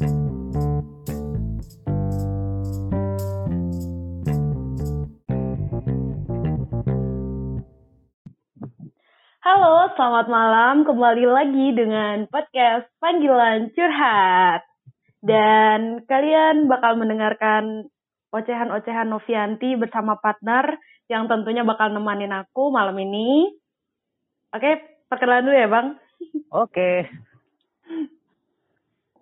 Halo, selamat malam. Kembali lagi dengan podcast Panggilan Curhat. Dan kalian bakal mendengarkan ocehan-ocehan Novianti bersama partner yang tentunya bakal nemanin aku malam ini. Oke, perkenalan dulu ya, Bang. Oke.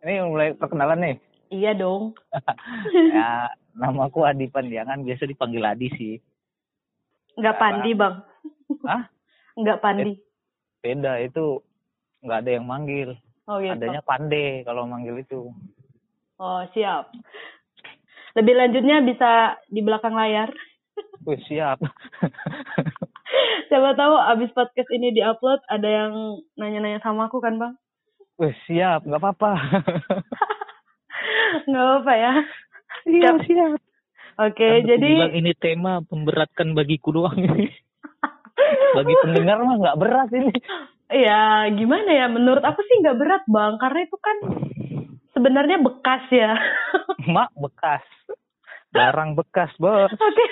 Ini mulai perkenalan nih. Iya dong. ya, namaku Adi Pandiangan, biasa dipanggil Adi sih. Nggak pandi, Bang. Hah? Nggak pandi. Beda itu nggak ada yang manggil. Oh gitu. Adanya Pande kalau manggil itu. Oh, siap. Lebih lanjutnya bisa di belakang layar. Wih, siap. Siapa tahu abis podcast ini diupload ada yang nanya-nanya sama aku kan, Bang? Wih, siap, nggak apa-apa. Nggak apa ya. Iya, Siap. siap. Oke, aku jadi bilang ini tema memberatkan bagiku doang ini. Bagi pendengar mah nggak berat ini. ya gimana ya? Menurut aku sih nggak berat, Bang. Karena itu kan sebenarnya bekas ya. Mak bekas. Barang bekas, bos. Oke.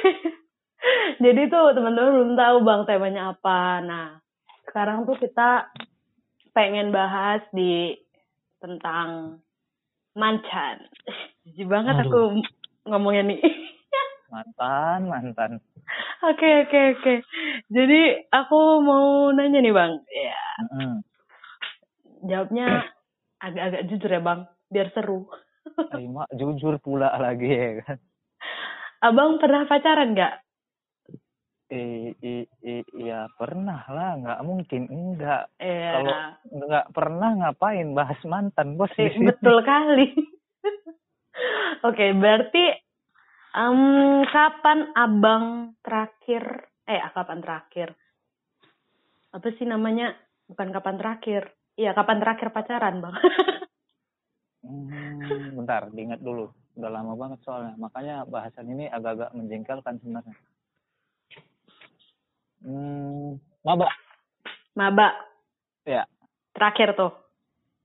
Jadi tuh teman-teman belum tahu Bang temanya apa. Nah, sekarang tuh kita pengen bahas di tentang mancan. Jijik banget Aduh. aku ngomongnya nih. Mantan, mantan. Oke, oke, oke. Jadi aku mau nanya nih Bang. Ya, Mm-mm. jawabnya agak-agak jujur ya Bang, biar seru. Eh, mak jujur pula lagi ya kan. Abang pernah pacaran nggak? Eh, i, i, ya pernah lah, nggak mungkin enggak. Iya. Kalau nggak pernah ngapain bahas mantan bos Eh, sini. betul kali. Oke, berarti em, kapan abang terakhir? Eh, kapan terakhir? Apa sih namanya? Bukan kapan terakhir. Iya, kapan terakhir pacaran, bang? Hmm, bentar, diingat dulu. Udah lama banget soalnya. Makanya bahasan ini agak-agak menjengkelkan sebenarnya. Hmm, maba. Maba. Ya. Terakhir tuh.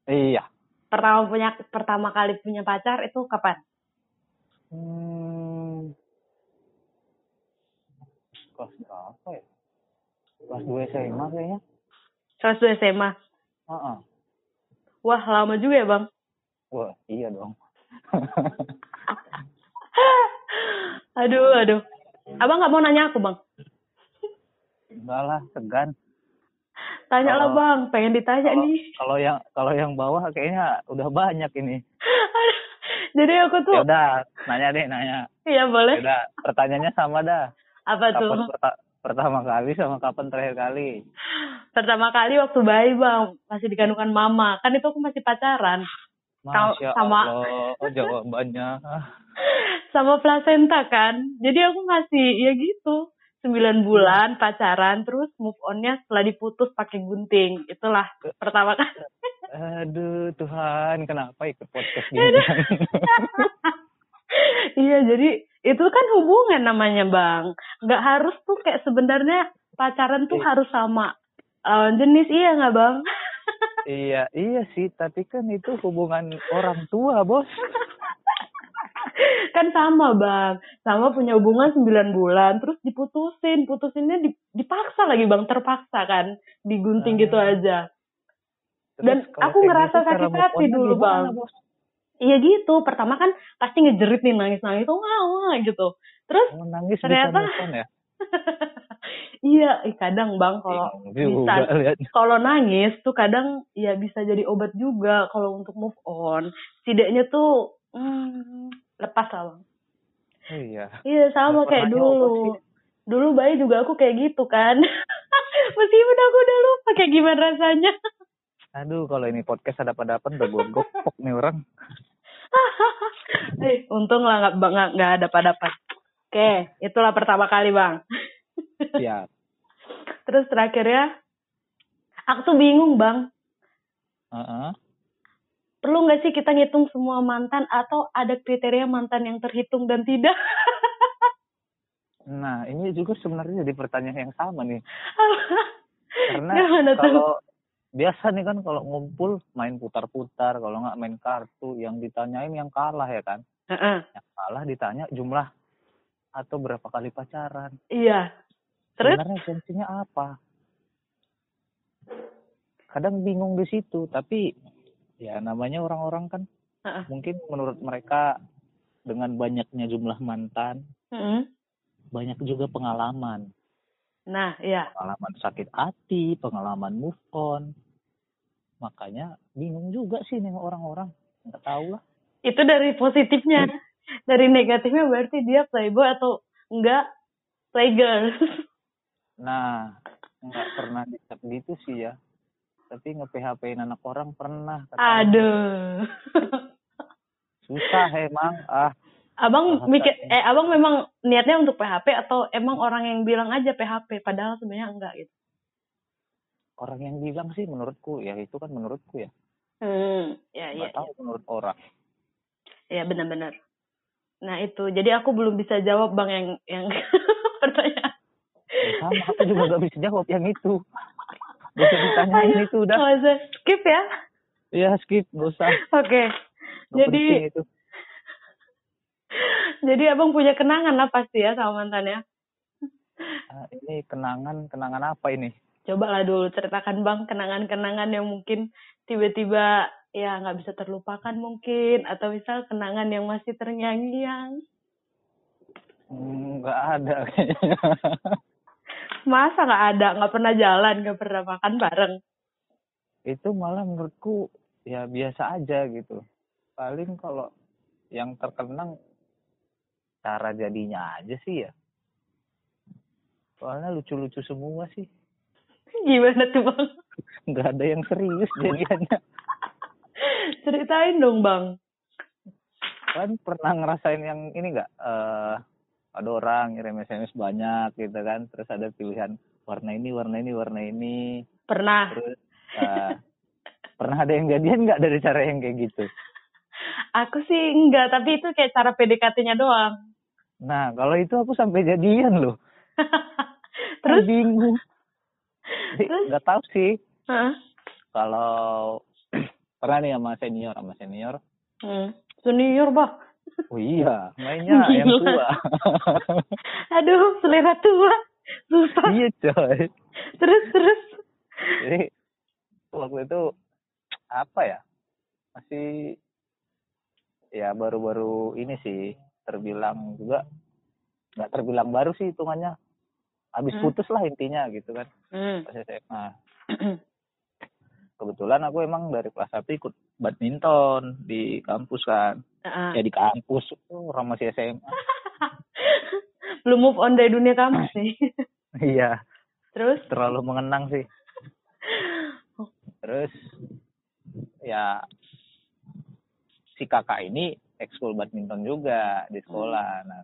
Iya. Pertama punya pertama kali punya pacar itu kapan? Hmm, kelas berapa ya? Kelas 2 SMA kayaknya. Kelas 2 SMA. Heeh. Wah, lama juga ya, Bang. Wah, iya dong. aduh, aduh. Abang nggak mau nanya aku, Bang. Enggak lah, segan. Tanya lah, Bang. Pengen ditanya Kalau nih. kalau yang kalau yang bawah kayaknya udah banyak ini. Jadi aku Ya tuh, udah, nanya deh, nanya. iya Ya boleh. udah, pertanyaannya sama dah. Apa tuh? Kapan perta- pertama kali sama kapan terakhir kali? Pertama kali waktu bayi bang, masih dikandungkan mama. Kan itu aku masih pacaran. Masya sama- Allah, oh, jawabannya. Sama placenta kan. Jadi aku masih, ya gitu. 9 bulan pacaran, terus move on-nya setelah diputus pakai gunting. Itulah pertama kali. Aduh, Tuhan, kenapa ikut podcast gini? iya, jadi itu kan hubungan namanya bang. Nggak harus tuh kayak sebenarnya pacaran tuh Iya. harus sama lawan jenis, iya nggak bang? iya, iya sih, tapi kan itu hubungan orang tua, bos. kan sama bang sama punya hubungan 9 bulan terus diputusin. Putusinnya di- dipaksa lagi bang. Terpaksa kan digunting gitu Ah. aja. Dan aku ngerasa gitu, cara sakit hati dulu, Bang. Iya gitu. Pertama kan pasti ngejerit nih nangis nangis oh wah, wah, gitu. Terus Oh, nangis Ternyata- ya? iya kadang bang kalau bisa kalau nangis tuh kadang ya bisa jadi obat juga kalau untuk move on. Setidaknya tuh hmm, lepas lah bang Iya. Iya sama Nggak kayak dulu. Dulu bayi juga aku kayak gitu kan. Meskipun aku udah lupa kayak gimana rasanya. Aduh, kalau ini podcast ada pada udah gue gopok nih orang. eh, untung lah nggak nggak nggak ada pada pas. Oke, itulah pertama kali bang. Siap. Terus terakhirnya, aku tuh bingung bang. Heeh. Perlu nggak sih kita ngitung semua mantan atau ada kriteria mantan yang terhitung dan tidak? Nah, ini juga sebenarnya jadi pertanyaan yang sama nih. Karena kalau biasa nih kan kalau ngumpul main putar-putar kalau nggak main kartu yang ditanyain yang kalah ya kan Heeh. yang kalah ditanya jumlah atau berapa kali pacaran Iya. Terus? sebenarnya esensinya apa kadang bingung di situ tapi ya namanya orang-orang kan Heeh. mungkin menurut mereka dengan banyaknya jumlah mantan Mm-mm. banyak juga pengalaman Nah, iya. pengalaman sakit hati pengalaman move on makanya bingung juga sih nih orang-orang nggak tahu lah Itu dari positifnya. Dari negatifnya berarti dia playboy atau enggak playgirl. nah nggak pernah dicap gitu sih ya tapi nge PHP anak orang pernah katanya. Aduh. susah emang ah Abang mikir eh abang memang niatnya untuk PHP atau emang orang yang bilang aja PHP padahal sebenarnya enggak gitu. orang yang bilang sih menurutku ya itu kan menurutku ya Hmm, ya nggak iya. tahu menurut orang Ya benar-benar. Nah, itu. Jadi aku belum bisa jawab Bang yang yang pertanyaan. Ya sama aku juga gak bisa jawab yang itu gak usah ditanyain itu udah bisa skip ya. ya skip gak usah Oke. Nggak Jadi itu jadi Abang punya kenangan lah pasti ya sama mantannya. Ah, ini kenangan kenangan apa ini Coba lah dulu ceritakan Bang kenangan-kenangan yang mungkin tiba-tiba ya nggak bisa terlupakan mungkin atau misal kenangan yang masih terngiang-ngiang. Hmm, nggak ada kayaknya Masa nggak ada, nggak pernah jalan, nggak pernah makan bareng. itu malah menurutku ya biasa aja gitu paling kalau yang terkenang cara jadinya aja sih ya soalnya lucu-lucu semua sih Gimana tuh Bang? nggak ada yang serius jadiannya Ceritain dong Bang. kan pernah ngerasain yang ini nggak eh ada orang ngirim SMS banyak gitu kan terus ada pilihan warna ini warna ini warna ini Pernah. terus eh, pernah ada yang jadian nggak dari cara yang kayak gitu Aku sih enggak, tapi itu kayak cara PDKT-nya doang. nah kalau itu aku sampai jadian loh Terus? bingung Jadi, Terus? nggak tahu sih Hah? kalau pernah nih sama senior sama senior Hmm. Senior, Bah. oh iya mainnya yang Gila. tua Aduh, selera tua. Susah. iya coy Terus, terus. jadi waktu itu apa ya masih ya baru-baru ini sih terbilang juga nggak terbilang baru sih hitungannya habis Hmm. putus lah intinya gitu kan Hmm. pas SMA kebetulan aku emang dari kelas 1 ikut badminton di kampus kan Ah. ya di kampus oh, orang masih SMA Belum move on dari dunia kampus nih. iya Terus? terlalu mengenang sih terus ya si kakak ini ekskul badminton juga di sekolah nah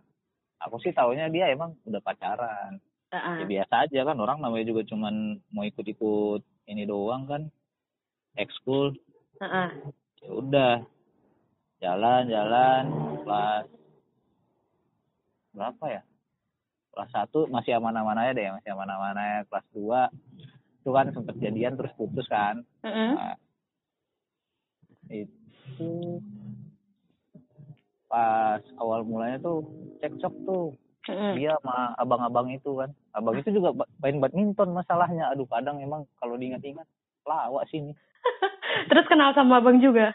aku sih taunya dia emang udah pacaran Ah. ya biasa aja kan orang namanya juga cuman mau ikut-ikut ini doang kan ekskul Ah. ya udah jalan-jalan kelas berapa ya? Kelas satu masih aman-aman aja deh masih aman-aman aja. Kelas dua itu kan sempet jadian terus putus kan. Nah, itu pas awal mulanya tuh cekcok tuh. Dia sama abang-abang itu kan. Abang itu juga main badminton masalahnya. Aduh kadang emang kalau diingat-ingat lawak sih ini. Terus kenal sama abang juga.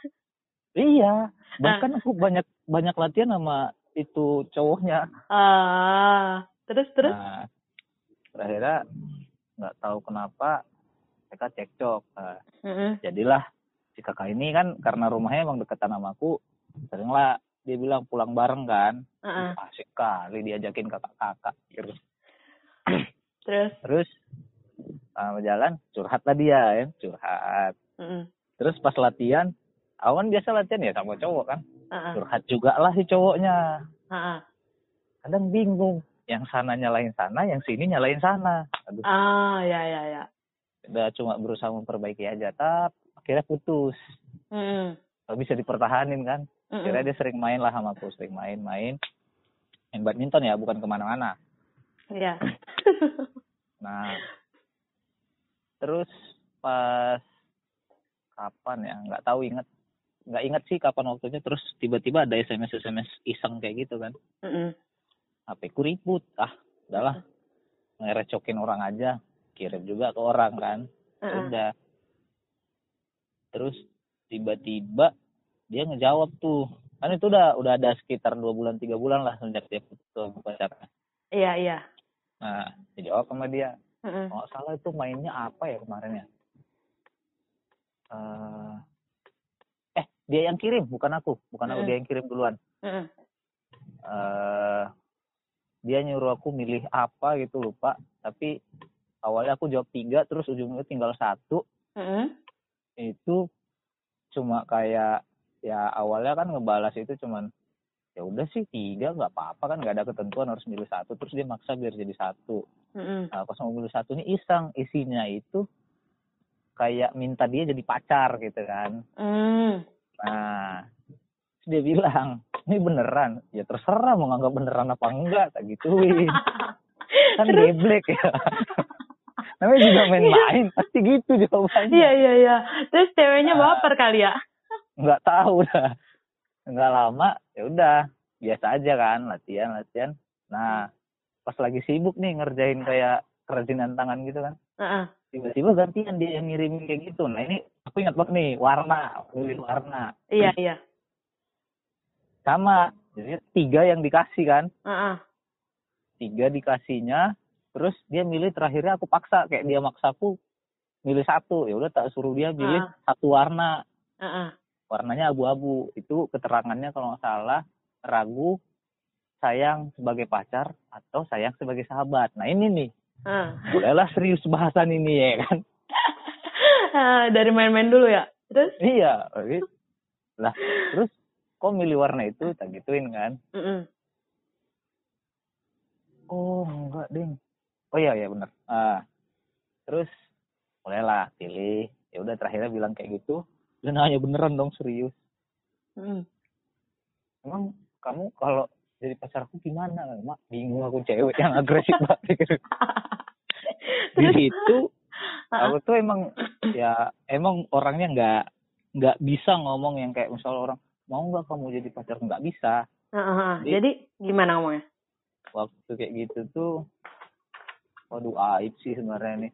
Iya bahkan aku banyak banyak latihan sama itu cowoknya Ah. Terus, terus? nah terakhirnya nggak tahu kenapa mereka cekcok nah, Mm-mm. jadilah si kakak ini kan karena rumahnya emang deketan sama aku sering lah dia bilang pulang bareng kan Ah. asik kali diajakin kakak-kakak gitu. Terus? terus sama jalan curhat lah dia ya curhat Mm-mm. terus pas latihan awan biasa latihan ya sama cowok kan. Ah. curhat juga lah si cowoknya. Kadang bingung yang sana nyalain sana yang sini nyalain sana. Aduh. Ah, ya, ya, ya. udah cuma berusaha memperbaiki aja tapi akhirnya putus. Mm-mm. Gak bisa dipertahanin kan. Akhirnya dia sering main lah sama aku sering main main. Main badminton ya bukan ke mana-mana. Iya. nah. Terus pas kapan ya nggak tahu inget nggak inget sih kapan waktunya terus tiba-tiba ada sms sms iseng kayak gitu kan. Mm-mm. HP ku ribut. Ah udahlah. Ngerecokin orang aja kirim juga ke orang kan. Mm-mm. udah. Terus tiba-tiba dia ngejawab tuh. Kan itu udah udah ada sekitar dua bulan tiga bulan lah sejak dia putus pacarnya. Iya, iya. nah dijawab sama dia. Mm-mm. kalau nggak salah itu mainnya apa ya kemarin ya? Eh dia yang kirim bukan aku bukan aku Mm. dia yang kirim duluan Mm-mm. eh dia nyuruh aku milih apa gitu lupa tapi awalnya aku jawab tiga terus ujungnya tinggal satu Mm-mm. itu cuma kayak ya awalnya kan ngebalas itu cuman ya udah sih tiga nggak apa-apa kan nggak ada ketentuan harus milih satu terus dia maksa biar jadi satu Mm-mm. nah pas mau milih satu ini iseng isinya itu kayak minta dia jadi pacar gitu kan Mm. Nah terus dia bilang ini beneran? Ya terserah mau nganggap beneran apa enggak tak gituin. Kan geblek ya. Namanya juga main-main pasti gitu jawabannya. Iya, iya, iya. Terus ceweknya Nah. baper kali ya? nggak tahu dah. Nggak lama ya udah. Biasa aja kan latihan latihan. Nah pas lagi sibuk nih ngerjain kayak kerajinan tangan gitu kan. Heeh. tiba-tiba gantian dia yang ngirimin kayak gitu. Nah ini aku ingat banget nih warna pilih warna Iya, iya. sama jadi tiga yang dikasih kan Heeh. tiga dikasihnya terus dia milih terakhirnya aku paksa kayak dia maksa aku milih satu ya udah tak suruh dia milih Ah. satu warna Heeh. warnanya abu-abu itu keterangannya kalau nggak salah ragu sayang sebagai pacar atau sayang sebagai sahabat nah ini nih Heeh. bolehlah serius bahasan ini ya kan Dari main-main dulu ya? Terus? iya lah terus kok milih warna itu tak gituin kan Mm-mm. oh enggak ding oh iya iya bener ah terus bolehlah pilih ya udah terakhirnya bilang kayak gitu dan nanya beneran dong serius Mm. emang kamu kalau jadi pacarku gimana mak bingung aku cewek yang agresif banget gitu. di situ aku tuh emang ya emang orangnya nggak nggak bisa ngomong yang kayak misal orang mau nggak kamu jadi pacar? Nggak bisa. Ah, ah, ah. Jadi- Jadi gimana ngomongnya? waktu kayak gitu tuh waduh aib sih sebenarnya nih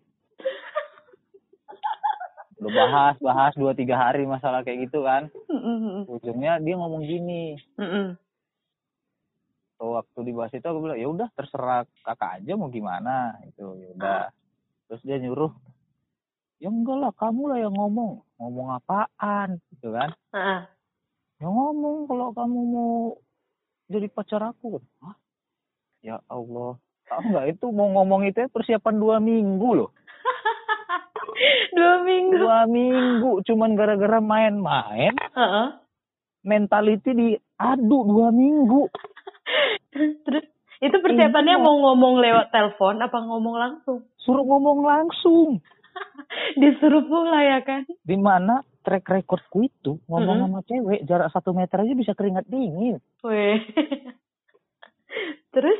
udah bahas bahas dua tiga hari masalah kayak gitu kan. Ujungnya dia ngomong gini. Mm-mm. so, waktu dibahas itu aku bilang ya udah terserah kakak aja mau gimana. Itu ya udah terus dia nyuruh ya enggak lah kamu lah yang ngomong ngomong apaan gitu kan Ah, ah. ya ngomong kalau kamu mau jadi pacar aku Hah? ya Allah tahu nggak itu mau ngomong itu ya persiapan dua minggu loh Dua minggu. dua minggu cuman gara-gara main-main Heeh. mentality diadu dua minggu Terus itu persiapannya Iya. mau ngomong lewat telepon apa ngomong langsung? Suruh ngomong langsung. Disuruh pula ya kan? di mana track recordku itu? Ngomong sama cewek jarak satu meter aja bisa keringat dingin. Weh. Terus?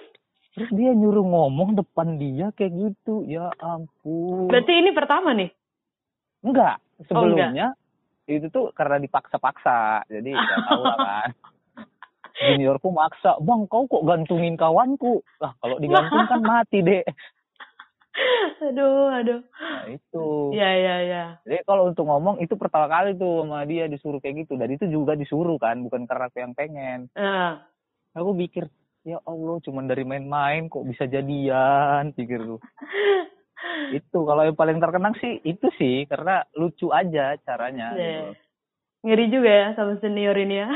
Terus dia nyuruh ngomong depan dia kayak gitu. Ya ampun. Berarti ini pertama nih? enggak. Oh, sebelumnya itu tuh karena dipaksa-paksa. Jadi ya tahu lah kan. Juniorku maksa bang kau kok gantungin kawanku? Lah kalau digantung kan mati deh aduh, aduh. nah itu Ya, ya, ya. jadi kalau untuk ngomong itu pertama kali tuh sama dia disuruh kayak gitu dan itu juga disuruh kan bukan karena aku yang pengen Ah. aku pikir ya Allah cuman dari main-main kok bisa jadian pikir tuh itu kalau yang paling terkenang sih itu sih karena lucu aja caranya Iya. gitu. Ngeri juga ya sama senior ini ya.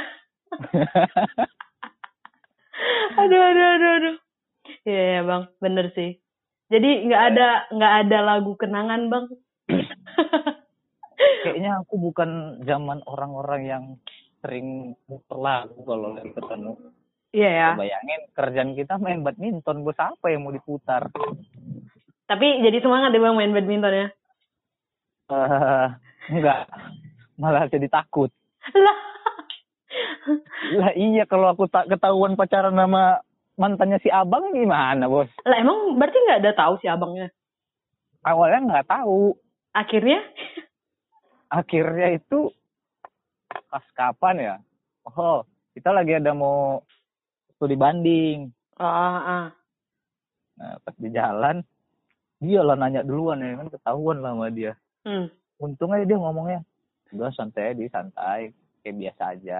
aduh, aduh, aduh, aduh. Ya, bang, bener sih. Jadi nggak ada nggak ada lagu kenangan bang. kayaknya aku bukan zaman orang-orang yang sering muter lagu kalau lagi ketemu Iya ya. bayangin kerjaan kita main badminton bos apa yang mau diputar Tapi jadi semangat deh bang main badminton ya. Eh, enggak malah jadi takut Lah. lah iya kalau aku tak ketahuan pacaran sama mantannya si abang gimana bos? Lah emang berarti nggak ada tahu si abangnya. awalnya nggak tahu. Akhirnya? Akhirnya itu pas kapan ya? Oh kita lagi ada mau studi banding. Oh, ah. nah, pas di jalan dia lah nanya duluan ya kan ketahuan lah sama dia. Hmm. untungnya dia ngomongnya udah santai di santai. Kayak biasa aja.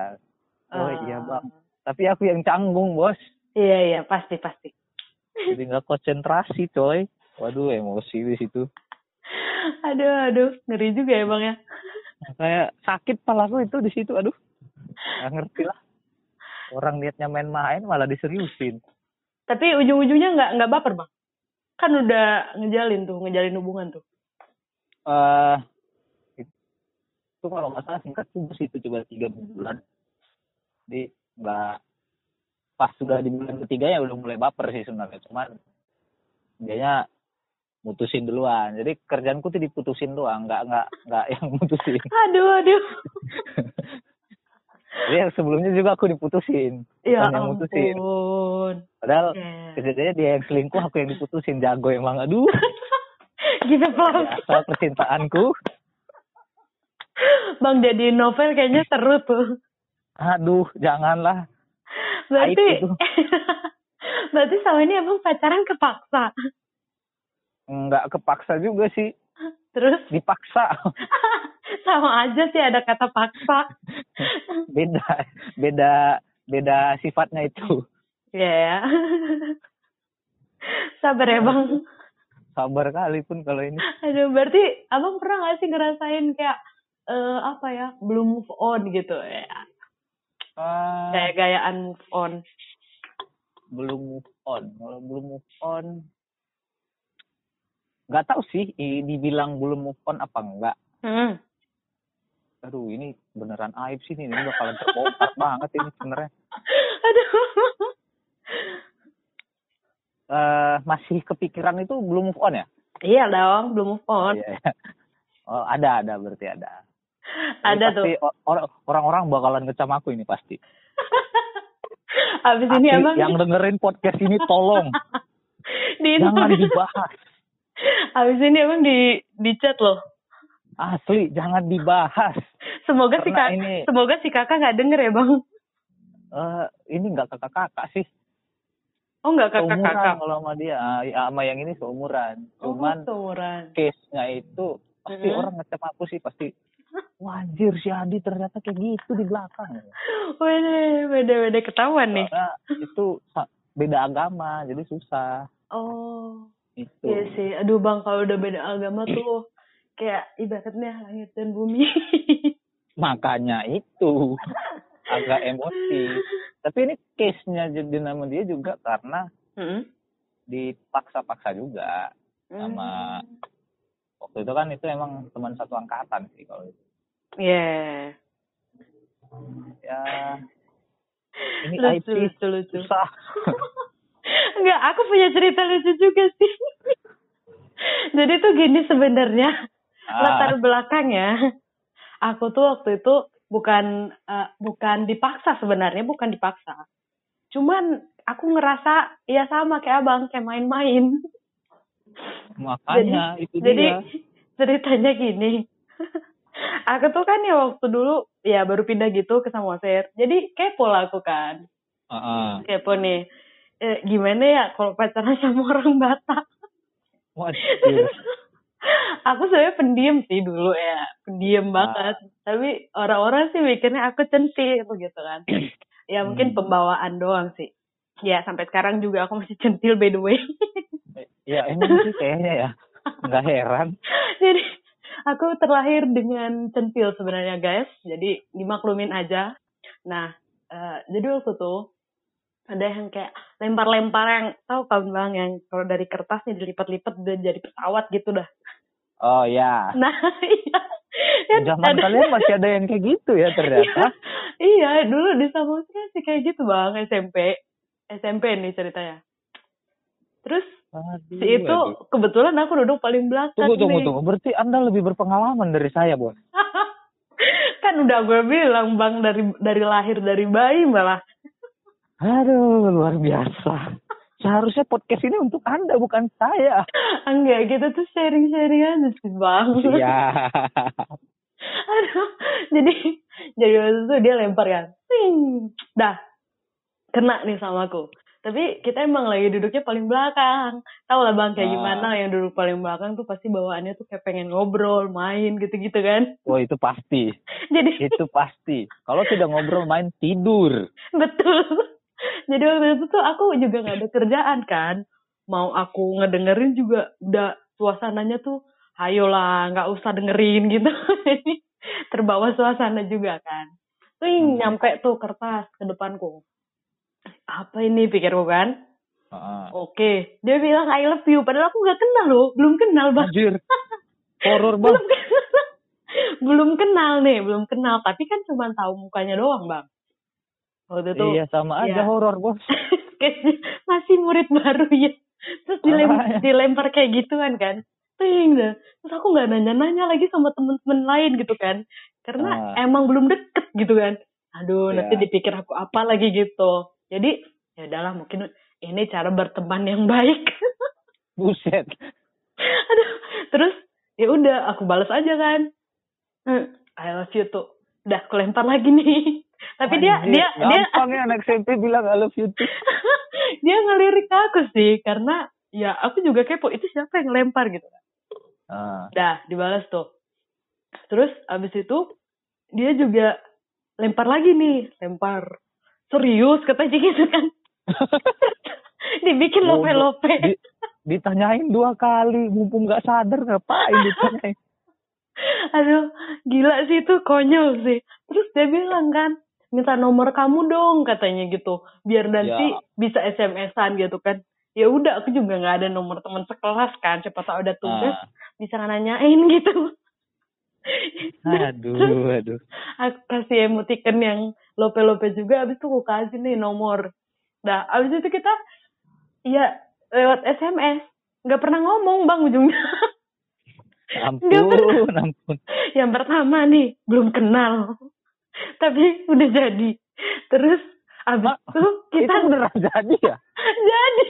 Oh Ah. iya bang. Tapi aku yang canggung bos Iya, iya, pasti, pasti. jadi nggak konsentrasi coy waduh emosi di situ Aduh, aduh, ngeri juga ya, Bang ya. kayak sakit palaku itu di situ aduh nggak ngerti lah orang niatnya main-main malah diseriusin Tapi ujung-ujungnya nggak nggak baper, Bang. Kan udah ngejalin tuh, ngejalin hubungan tuh. eh itu kalau nggak salah singkat tuh di situ coba tiga bulan jadi nggak pas sudah di bulan ketiga ya udah mulai baper sih sebenarnya cuman dianya mutusin duluan jadi kerjaanku tuh diputusin doang nggak nggak nggak yang mutusin Aduh, aduh. jadi yang sebelumnya juga aku diputusin Ya yang mutusin ampun. padahal Ya. kejadiannya dia yang selingkuh aku yang diputusin jago emang aduh Gitu, Bang. biasa percintaanku Bang jadi novel kayaknya seru tuh. aduh janganlah Berarti. Berarti sama ini emang pacaran kepaksa. nggak kepaksa juga sih Terus dipaksa sama aja sih ada kata paksa. beda beda beda sifatnya itu Iya ya. Sabar ya bang. sabar kali pun kalau ini Aduh, berarti abang pernah gak sih ngerasain kayak eh apa ya belum move on gitu ya? Ah, Kayak gayaan move on. belum move on kalau belum move on nggak tahu sih dibilang belum move on apa enggak Hmm. aduh ini beneran aib sih ini, ini bakalan terbongkar banget ini sebenarnya Aduh. Eh masih kepikiran itu belum move on ya Iya dong, belum move on. Iya, iya. oh ada ada berarti ada Ada tuh. pasti or- orang-orang bakalan ngecam aku ini pasti Abis ini abang yang dengerin podcast ini tolong di jangan dibahas Abis ini abang di di chat loh. asli jangan dibahas Semoga si Karena kak, ini- semoga si kakak nggak denger ya bang. Eh ini nggak kakak-kakak sih Oh nggak kakak seumuran kakak. kalau sama dia Ah, ya, sama yang ini seumuran Oh, cuman seumuran. case-nya itu pasti Mhm. orang ngecap aku sih pasti wajir si Adi ternyata kayak gitu di belakang Wede, wede, wede ketahuan nih. Itu beda agama jadi susah Oh, itu iya sih. Aduh bang, kalau udah beda agama tuh kayak ibaratnya langit dan bumi. makanya itu agak emosi tapi ini case-nya jadi nama dia juga karena Hmm. dipaksa-paksa juga sama waktu itu kan itu emang teman satu angkatan sih kalau itu Iya. ya ini Lucu, sih lucu, lucu. susah Enggak, aku punya cerita lucu juga sih. Jadi tuh gini sebenarnya Ah, latar belakangnya. Aku tuh waktu itu bukan eh, bukan dipaksa sebenarnya, bukan dipaksa. Cuman aku ngerasa ya sama kayak abang kayak main-main. makanya itu Jadi dia ceritanya gini. aku tuh kan ya waktu dulu ya baru pindah gitu ke Samosir. Jadi kepo lah aku kan. Heeh. Kepo nih. Eh, gimana ya kalau pacaran sama orang Batak? Waduh. aku sebenarnya pendiam sih dulu ya, pendiam Ah. banget. Tapi orang-orang sih mikirnya aku centil gitu kan. ya mungkin Hmm. pembawaan doang sih. Ya sampai sekarang juga aku masih centil by the way. Ya emang sih kayaknya ya nggak heran Jadi aku terlahir dengan centil sebenarnya guys. Jadi dimaklumin aja. Nah, eh, jadi waktu tuh ada yang kayak lempar-lempar yang tahu kan bang yang kalau dari kertasnya dilipat-lipat udah jadi pesawat gitu dah. oh ya Nah, iya. Zaman ada- kalian masih ada yang kayak gitu ya ternyata iya, dulu di Samosir sih kayak gitu bang SMP. SMP nih ceritanya. Terus Aduh, si itu aduh. kebetulan aku duduk paling belakang. tunggu tunggu nih. tunggu berarti anda lebih berpengalaman dari saya bos kan udah gue bilang bang dari dari lahir dari bayi malah. aduh luar biasa seharusnya podcast ini untuk anda bukan saya Enggak gitu tuh sharing-sharing aja sih bang. iya Aduh, jadi jadi waktu itu dia lempar kan. Dah. Kena nih sama aku. Tapi kita emang lagi duduknya paling belakang. Tahu lah Bang kayak Ah. gimana yang duduk paling belakang tuh pasti bawaannya tuh kayak pengen ngobrol, main gitu-gitu kan. Oh itu pasti, Jadi itu pasti. Kalau tidak ngobrol main tidur. betul. Jadi waktu itu tuh aku juga nggak ada kerjaan kan. Mau aku ngedengerin juga udah suasananya tuh ayolah nggak usah dengerin gitu. Terbawa suasana juga kan. Tuh Hmm. nyampe tuh kertas ke depanku. Apa ini pikirku kan? Heeh. Oke, dia bilang I love you. Padahal aku nggak kenal loh, belum kenal bang. Anjir, horor bang. Belum kenal. belum kenal nih, belum kenal. Tapi kan cuma tahu mukanya doang bang. Waktu itu Iya sama aja Iya. horor bos. masih murid baru ya. Terus dilem Makanya. dilempar kayak gituan kan. Ting. Terus aku nggak nanya-nanya lagi sama temen-temen lain gitu kan. Karena Ah. emang belum deket gitu kan. Aduh, Iya. nanti dipikir aku apa lagi gitu. Jadi ya udahlah mungkin ini cara berteman yang baik. Buset. Aduh, terus ya udah aku balas aja kan. Hmm, I love you tuh. Udah aku lempar lagi nih. Tapi dia Anjir, dia dia gampang ya anak SMP bilang I love you too. dia ngelirik aku sih karena ya aku juga kepo itu siapa yang lempar gitu Ah. dah dibalas tuh terus abis itu dia juga lempar lagi nih lempar serius? Katanya gitu kan. Dibikin lope-lope. Di- ditanyain dua kali, mumpung nggak sadar ngapain ditanyain. aduh gila sih itu konyol sih. Terus dia bilang kan minta nomor kamu dong katanya gitu. Biar nanti Ya. bisa SMS-an gitu kan. Ya udah aku juga nggak ada nomor teman sekelas kan. Siapa tahu ada tugas Ah. bisa nanyain gitu. Aduh, aduh. aku kasih emoticon yang lope-lope juga abis itu aku kasih nih nomor nah abis itu kita ya lewat SMS nggak pernah ngomong bang ujungnya. Ampun, ampun. yang pertama nih belum kenal. Tapi udah jadi. Terus abis Mak, itu kita Itu beneran jadi ya? jadi.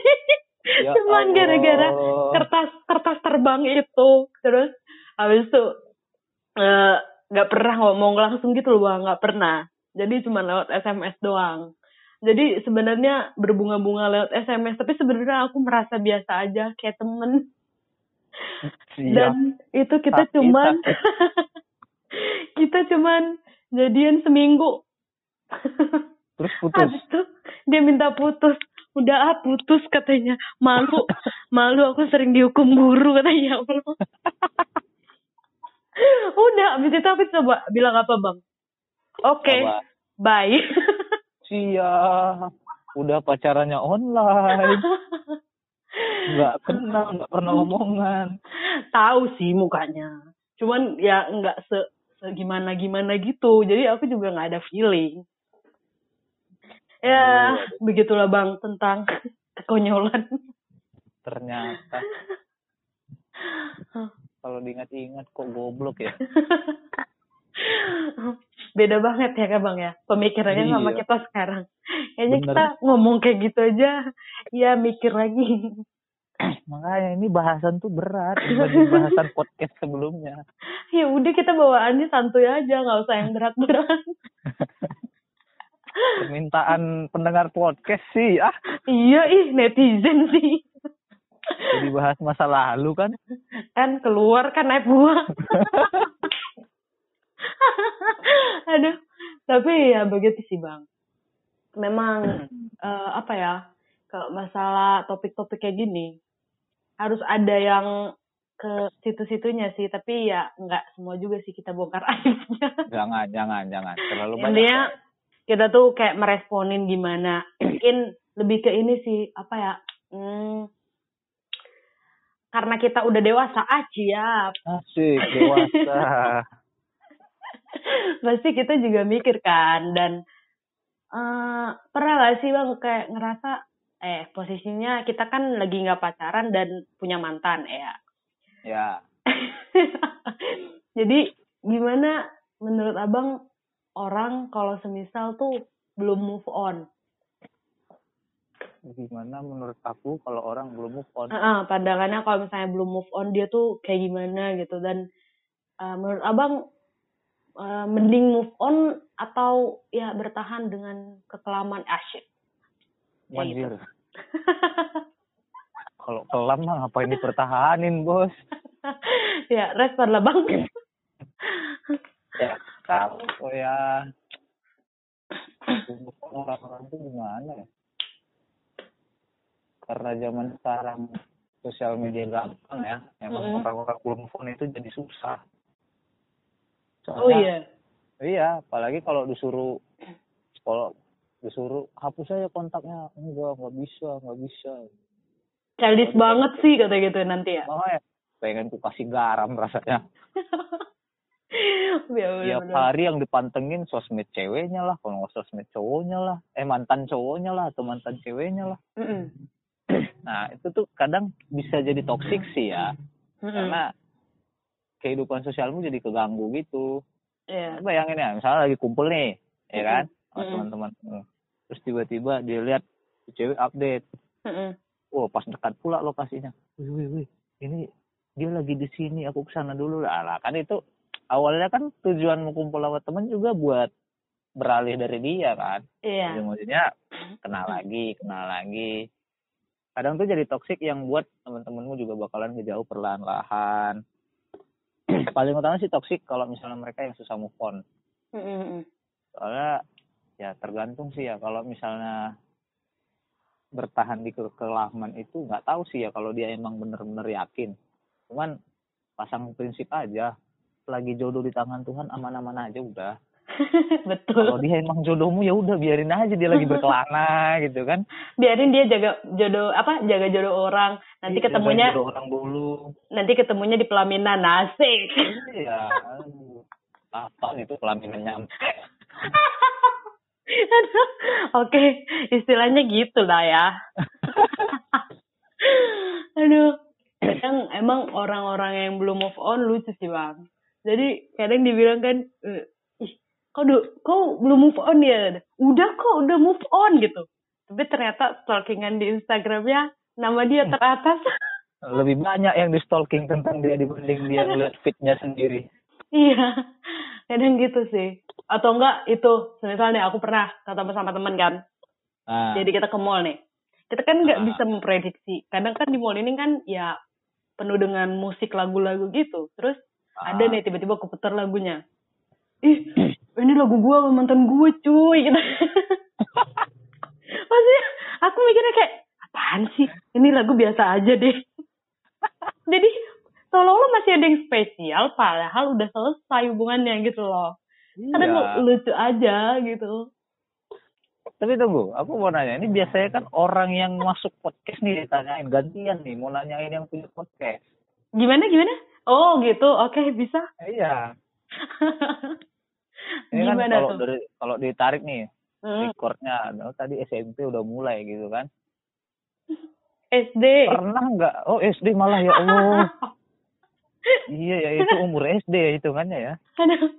Ya cuman gara-gara kertas kertas terbang itu. Terus habis itu eh, nggak pernah ngomong langsung gitu loh bang. Nggak pernah jadi cuma lewat SMS doang jadi sebenarnya berbunga-bunga lewat SMS tapi sebenarnya aku merasa biasa aja kayak temen Siap. dan itu kita Sakit, cuman kita cuman jadian seminggu Terus putus. Habis itu dia minta putus. Udah ah putus katanya. Malu. Malu aku sering dihukum guru katanya. Ya. Udah habis itu aku coba bilang apa bang? Oke, Apa? bye. Siap. Udah pacarannya online. Nggak kenal, nggak pernah omongan. Tahu sih mukanya. Cuman ya nggak se, se gimana gimana gitu. Jadi aku juga nggak ada feeling. Ya, begitulah bang tentang kekonyolan. Ternyata. Kalau diingat-ingat kok goblok ya. Beda banget ya kan bang ya pemikirannya sama Iya. kita sekarang. Kayaknya Bener. kita ngomong kayak gitu aja, ya mikir lagi. Makanya ini bahasan tuh berat dibanding bahasan podcast sebelumnya. ya udah kita bawaannya santuy aja, nggak usah yang berat-berat. Permintaan pendengar podcast sih, ah. iya ih netizen sih. Jadi bahas masa lalu kan. kan keluar kan naik buah. Aduh, tapi ya begitu sih bang. Memang eh, apa ya kalau masalah topik-topik kayak gini harus ada yang ke situ-situnya sih. Tapi ya nggak semua juga sih kita bongkar aibnya. Jangan, jangan, jangan. Terlalu banyak. Intinya kita tuh kayak meresponin gimana. Mungkin lebih ke ini sih apa ya? Hmm, karena kita udah dewasa aja Asik, dewasa. pasti kita juga mikir kan dan eh pernah gak sih bang kayak ngerasa eh posisinya kita kan lagi nggak pacaran dan punya mantan ya? Ya, jadi gimana menurut abang orang kalau semisal tuh belum move on? Gimana menurut aku kalau orang belum move on? Heeh, pandangannya kalau misalnya belum move on dia tuh kayak gimana gitu. Dan eh, menurut abang eh, mending move on atau ya bertahan dengan kekelaman asyik Ya, Anjir. Kalau kelam mah ngapain dipertahanin, Bos? ya respon lah bang Ya, kalau ya orang-orang itu gimana ya? Karena zaman sekarang sosial media gampang ya, emang orang-orang belum on itu jadi susah. Oh iya Iya, apalagi kalau disuruh kalau disuruh hapus aja kontaknya, enggak, enggak bisa, enggak bisa. childish banget sih kata gitu nanti ya Makanya pengen ku kasih garam rasanya. ya Tiap hari yang dipantengin sosmed ceweknya lah, kalau nggak sosmed cowoknya lah, eh mantan cowoknya lah atau mantan ceweknya lah. Mm-mm. Nah itu tuh kadang bisa jadi toksik sih ya, Mm-mm. karena kehidupan sosialmu jadi keganggu gitu. Iya. Bayangin ya, misalnya lagi kumpul nih, ya kan, sama Mm-mm. teman-teman. Hmm. Terus tiba-tiba dia lihat cewek update, Mm-mm. oh pas dekat pula lokasinya, wih wih wih, ini dia lagi di sini, aku ke sana dulu lah. Lah, kan itu awalnya kan tujuan mau kumpul sama temen juga buat beralih dari dia kan. Iya. Ujung-ujungnya kenal lagi, kenal lagi. Kadang tuh jadi toksik yang buat teman-temanmu juga bakalan ngejauh perlahan-lahan. Paling utama sih toksik kalau misalnya mereka yang susah move on. Soalnya ya tergantung sih ya kalau misalnya bertahan di ke- kelaman itu nggak tahu sih ya kalau dia emang bener-bener yakin. Cuman pasang prinsip aja. Lagi jodoh di tangan Tuhan aman-aman aja udah. Kalau Betul. dia emang jodohmu ya udah biarin aja dia lagi berkelana gitu kan. Biarin dia jaga jodoh apa? Jaga jodoh orang. Nanti Iya, ketemunya jodoh orang dulu. nanti ketemunya di pelaminan nasik. Iya. Apa itu pelaminan nyampe. Aduh, Oke, istilahnya gitu lah ya. Aduh, kadang emang orang-orang yang belum move on lucu sih bang. Jadi kadang dibilang kan, eh, kau, kau belum move on ya? Udah kok, udah move on gitu. Tapi ternyata stalkingan di Instagramnya nama dia teratas. Lebih banyak yang di stalking tentang dia dibanding dia ngeliat fitnya sendiri. iya, kadang gitu sih. Atau enggak itu, misalnya aku pernah ketemu sama temen kan, Nah, Jadi kita ke mall nih. Kita kan nggak Ah. bisa memprediksi. Kadang kan di mall ini kan ya penuh dengan musik lagu-lagu gitu. Terus ah, ada nih tiba-tiba aku putar lagunya. Ih, ini lagu gua sama mantan gue cuy. Gitu. Maksudnya aku mikirnya kayak apaan sih? Ini lagu biasa aja deh. Jadi seolah-olah masih ada yang spesial padahal udah selesai hubungannya gitu loh. Kadang iya. lucu aja gitu. Tapi tunggu, aku mau nanya. Ini biasanya kan orang yang masuk podcast nih ditanyain gantian nih, mau nanyain yang punya podcast. Gimana gimana? Oh gitu, oke bisa. Iya. Ini kan gimana kalau tuh? dari kalau ditarik nih Hmm, recordnya, oh, tadi SMP udah mulai gitu kan. SD. Pernah nggak? Oh SD malah ya Allah. iya ya itu umur SD ya hitungannya ya. Aduh.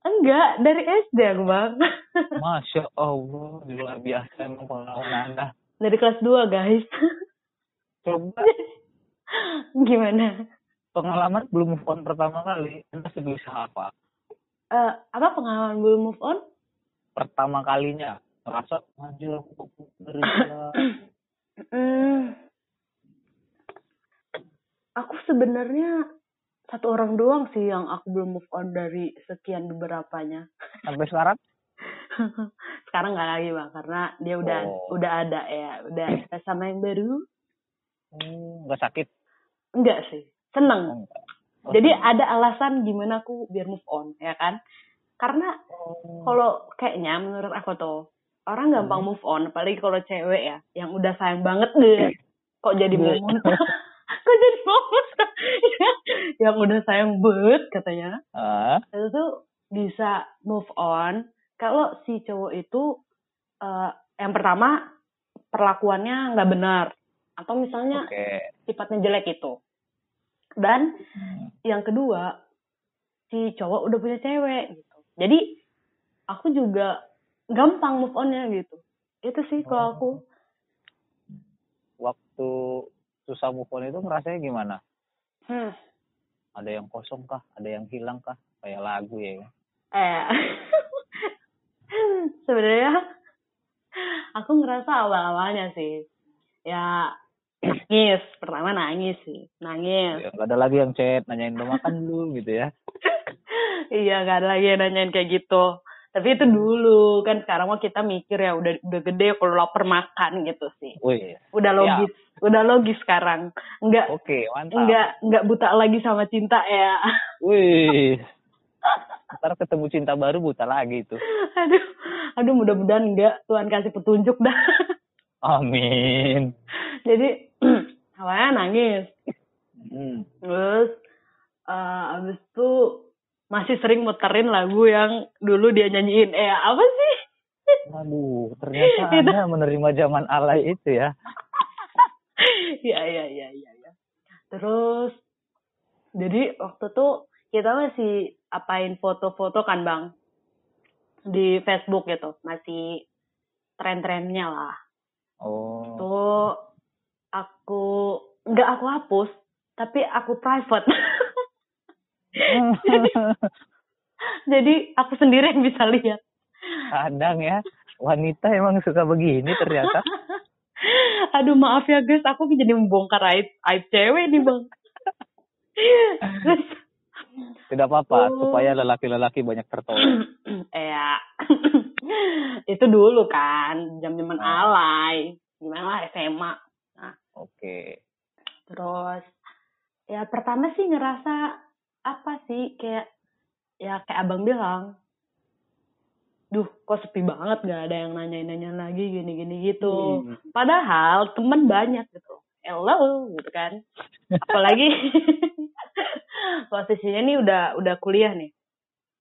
Enggak, dari SD aku bang. Masya Allah, luar biasa emang pengalaman anda. dari kelas 2 guys. Coba gimana? pengalaman belum on pertama kali, anda segelisah apa? Eh, apa pengalaman belum move on? Pertama kalinya ngerasa anjir aku kok dari gila." Hmm. Aku sebenarnya satu orang doang sih yang aku belum move on dari sekian beberapanya. sampai sekarang. Sekarang nggak lagi bang, karena dia udah Oh. udah ada ya, udah sama yang baru. Hmm, nggak sakit. Enggak sih, seneng. Jadi ada alasan gimana aku biar move on, ya kan? Karena Oh. kalau kayaknya menurut aku tuh orang gampang Hmm. move on, apalagi kalau cewek ya, yang udah sayang banget deh. Kok jadi mau Deh. muntah? Kok jadi mau muntah? yang udah sayang banget katanya. Ah, Itu tuh bisa move on kalau si cowok itu eh, yang pertama perlakuannya nggak benar atau misalnya oke. sifatnya jelek itu. Dan Hmm. yang kedua si cowok udah punya cewek gitu jadi aku juga gampang move onnya gitu itu sih kalau aku Waktu susah move on itu ngerasanya gimana? hmm, Ada yang kosong kah? Ada yang hilang kah? Kayak lagu ya. kan? eh sebenarnya aku ngerasa awal-awalnya sih ya nangis. Pertama nangis sih. Nangis. Ya, nggak ada lagi yang chat nanyain udah makan dulu gitu ya. iya gak ada lagi yang nanyain kayak gitu. Tapi itu dulu kan sekarang mah kita mikir ya udah udah gede kalau lapar makan gitu sih. Wih, udah logis udah logis sekarang. Nggak oke mantap. nggak nggak buta lagi sama cinta ya. Wih, ntar ketemu cinta baru buta lagi tuh. aduh aduh mudah-mudahan enggak Tuhan kasih petunjuk dah. Amin. jadi awalnya nangis Hmm. terus eh abis itu masih sering muterin lagu yang dulu dia nyanyiin eh apa sih Aduh, ternyata Itu. Anda menerima zaman alay itu ya. ya ya ya ya ya terus jadi waktu tuh kita masih apain foto-foto kan bang di Facebook gitu masih tren-trennya lah Oh. tuh aku nggak aku hapus tapi aku private jadi aku sendiri yang bisa lihat Kadang ya, wanita emang suka begini ternyata. aduh maaf ya guys aku jadi membongkar aib aib cewek nih bang terus Tidak apa-apa, Oh. supaya lelaki-lelaki banyak tertolong. ya itu dulu kan jam jaman Ah. alay gimana lah SMA Oke. terus ya pertama sih ngerasa apa sih kayak ya kayak abang bilang duh kok sepi banget gak ada yang nanyain-nanyain lagi gini-gini gitu. Hmm. padahal temen banyak gitu. Hello gitu kan. Apalagi posisinya nih udah udah kuliah nih.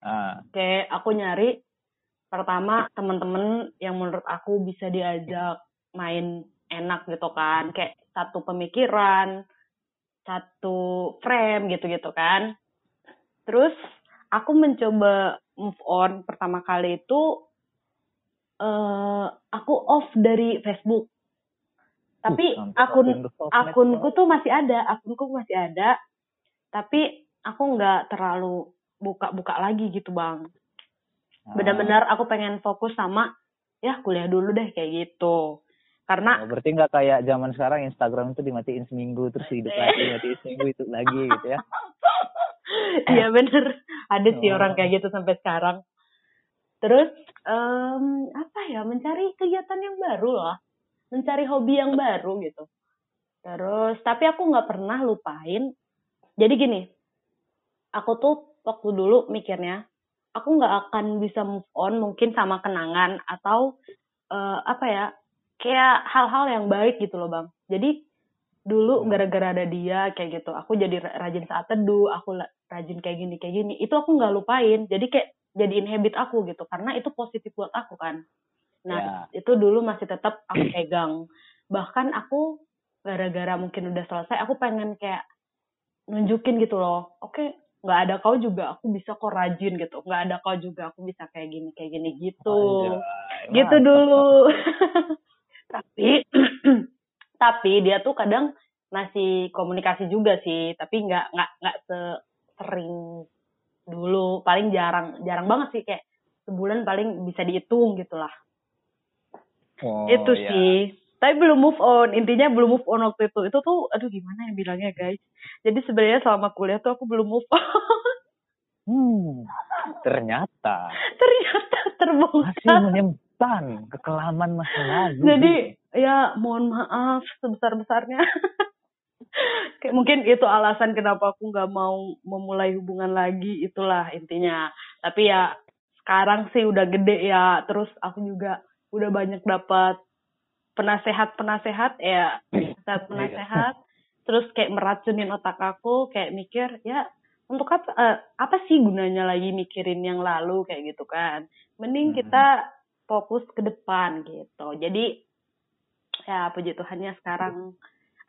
Ah, kayak aku nyari pertama temen-temen yang menurut aku bisa diajak main enak gitu kan. Kayak satu pemikiran satu frame gitu-gitu kan. Terus aku mencoba move on pertama kali itu eh aku off dari Facebook. Tapi uh, akun akunku tuh masih ada akunku masih ada. Tapi aku nggak terlalu buka-buka lagi gitu bang. Ah, benar-benar aku pengen fokus sama ya kuliah dulu deh kayak gitu karena oh, berarti nggak kayak zaman sekarang Instagram itu dimatiin seminggu terus hidup lagi, dimatiin seminggu itu lagi gitu ya. iya bener. Ada sih Oh. orang kayak gitu sampai sekarang. Terus em, apa ya mencari kegiatan yang baru lah. Mencari hobi yang baru gitu. Terus tapi aku nggak pernah lupain. Jadi gini aku tuh waktu dulu mikirnya aku nggak akan bisa move on mungkin sama kenangan atau eh, apa ya kayak hal-hal yang baik gitu loh bang. Jadi dulu Hmm. gara-gara ada dia kayak gitu aku jadi ra- rajin saat teduh aku rajin kayak gini kayak gini itu aku nggak lupain. Jadi kayak jadiin habit aku gitu karena itu positif buat aku kan. Nah itu dulu masih tetap aku pegang. Bahkan aku gara-gara mungkin udah selesai aku pengen kayak nunjukin gitu loh oke nggak ada kau juga aku bisa kok rajin gitu. Nggak ada kau juga aku bisa kayak gini kayak gini gitu. Anjay, gitu mantap. dulu tapi tapi dia tuh kadang masih komunikasi juga sih tapi nggak nggak nggak sering dulu. Paling jarang jarang banget sih kayak sebulan paling bisa dihitung gitulah. Oh, itu iya. sih. Tapi belum move on. Intinya belum move on waktu itu. Itu tuh aduh gimana ya bilangnya guys? Jadi sebenarnya selama kuliah tuh aku belum move on. Hmm, ternyata. Ternyata masih terbongkar menyimpan kekelaman masa lalu. Jadi ya mohon maaf sebesar besarnya. Kayak mungkin itu alasan kenapa aku nggak mau memulai hubungan lagi itulah intinya. Tapi ya sekarang sih udah gede ya. Terus aku juga udah banyak dapat penasehat-penasehat ya, penasehat-penasehat. Terus kayak meracunin otak aku, kayak mikir ya untuk apa eh, apa sih gunanya lagi mikirin yang lalu kayak gitu kan. Mending kita fokus ke depan gitu. Jadi ya puji Tuhannya sekarang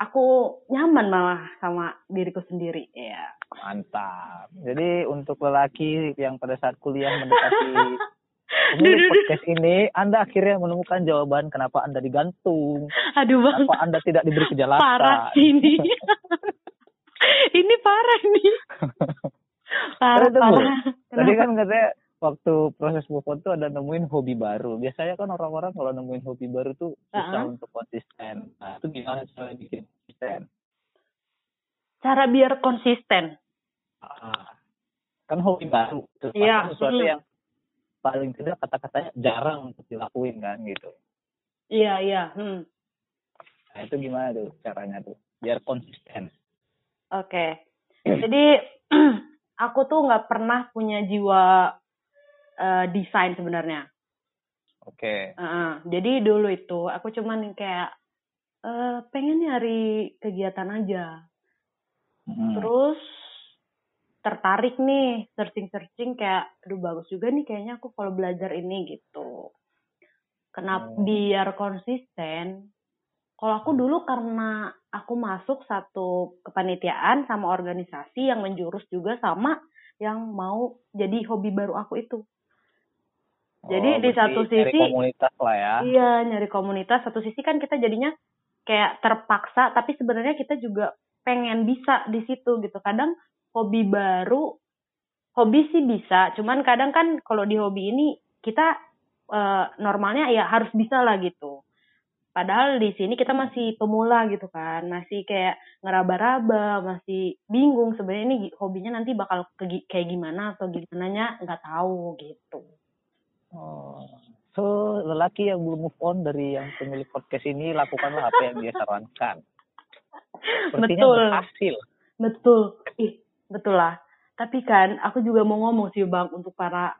aku nyaman malah sama diriku sendiri ya. Mantap. Jadi untuk lelaki yang pada saat kuliah mendekati duh. podcast ini, Anda akhirnya menemukan jawaban kenapa Anda digantung, Aduh bang, kenapa Anda tidak diberi kejelasan. parah ini. ini parah nih. Parah parah. Tadi kan katanya waktu proses move on tuh ada nemuin hobi baru. Biasanya kan orang-orang kalau nemuin hobi baru tuh susah Uh-uh. untuk konsisten. Nah, itu gimana cara bikin konsisten? Cara biar konsisten. Ah, kan hobi baru. Sesuatu, Iya, sesuatu mm. yang paling tidak kata-katanya jarang untuk dilakuin kan gitu. Iya, iya. Hmm. Nah, itu gimana tuh caranya tuh? Biar konsisten. Oke. Jadi aku tuh nggak pernah punya jiwa eh, desain sebenarnya. Oke. Heeh. jadi dulu itu aku cuman kayak eh pengen nyari kegiatan aja. Mm. Terus tertarik nih searching-searching kayak aduh bagus juga nih kayaknya aku kalau belajar ini gitu. Kenapa Oh. biar konsisten? Kalau aku dulu karena aku masuk satu kepanitiaan sama organisasi yang menjurus juga sama yang mau jadi hobi baru aku itu. Jadi Oh, di satu nyari sisi- komunitas lah ya. Iya, nyari komunitas. Satu sisi kan kita jadinya kayak terpaksa, tapi sebenarnya kita juga pengen bisa di situ gitu. Kadang hobi baru, hobi sih bisa. Cuman kadang kan kalau di hobi ini kita eh, normalnya ya harus bisa lah gitu. Padahal di sini kita masih pemula gitu kan, masih kayak ngeraba-raba, masih bingung sebenarnya ini hobinya nanti bakal ke- kayak gimana atau gimana nggak tahu gitu. Oh. So, lelaki yang belum move on dari yang pemilik podcast ini lakukanlah apa yang dia sarankan. Sepertinya Betul. berhasil. Betul. Ih, betul lah. Tapi kan aku juga mau ngomong sih Bang untuk para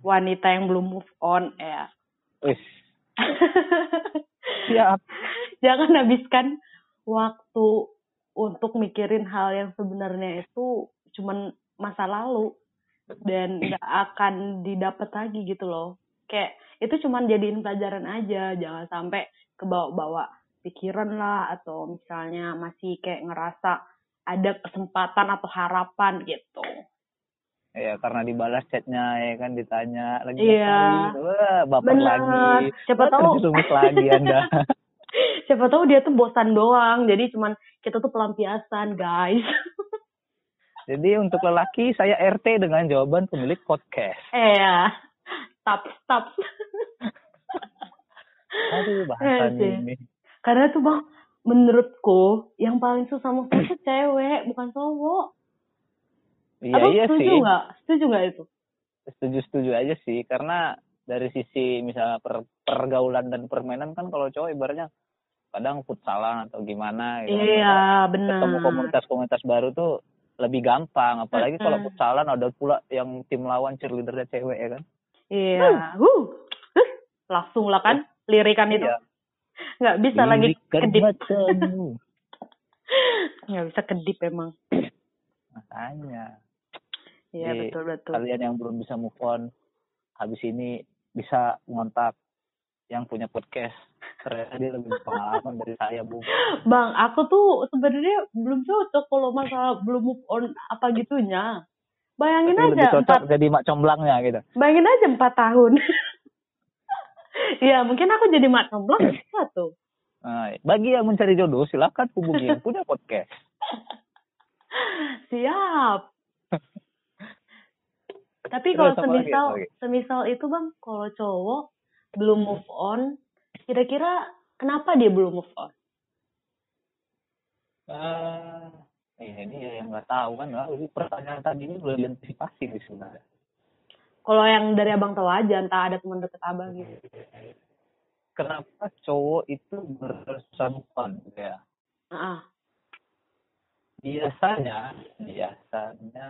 wanita yang belum move on ya. Wis, siap. Jangan habiskan waktu untuk mikirin hal yang sebenarnya itu cuman masa lalu dan nggak akan didapat lagi gitu loh. Kayak itu cuman jadiin pelajaran aja, jangan sampai kebawa-bawa pikiran lah atau misalnya masih kayak ngerasa ada kesempatan atau harapan gitu. Ya, karena dibalas chatnya ya kan ditanya lagi Iya. ngapain? Wah, baper Bener. lagi. Siapa Wah, tahu terjerumus lagi Anda. siapa tahu dia tuh bosan doang. Jadi cuman kita tuh pelampiasan, guys. Jadi untuk lelaki saya RT dengan jawaban pemilik podcast. eh ya. Stop, stop. Aduh, bahasan Iya sih. ini. Karena tuh bang, menurutku yang paling susah on tuh cewek, bukan cowok. Iya, Abang iya setuju sih. nggak? Setuju nggak itu? Setuju-setuju aja sih. Karena dari sisi misalnya per- pergaulan dan permainan kan kalau cowok ibaratnya kadang futsalan atau gimana gitu. Iya, benar. Ketemu komunitas-komunitas baru tuh lebih gampang. Apalagi kalau futsalan ada pula yang tim lawan cheerleadernya cewek ya kan. Iya. Huh. Huh. Langsung lah kan lirikan itu. Iya. Nggak bisa lagi kedip. Nggak bisa kedip emang. Makanya. Iya, Jadi, betul betul. kalian yang belum bisa move on habis ini bisa ngontak yang punya podcast ternyata dia lebih pengalaman dari saya bu Bang, aku tuh sebenarnya belum cocok kalau masalah belum move on apa gitunya. Bayangin Tapi lebih aja cocok empat, jadi mak comblangnya gitu bayangin aja empat tahun. Iya, mungkin aku jadi mak comblang bisa tuh. nah, bagi yang mencari jodoh silakan hubungi yang punya podcast Siap. Tapi kalau semisal lagi? semisal itu bang, kalau cowok belum move on, kira-kira kenapa dia belum move on? Ini ya yang nggak tahu kan ini pertanyaan tadi ini belum diantisipasi di sebenarnya Kalau yang dari abang tahu aja, entah ada teman deket abang gitu. kenapa cowok itu bersusah move on gitu ya Ah, biasanya biasanya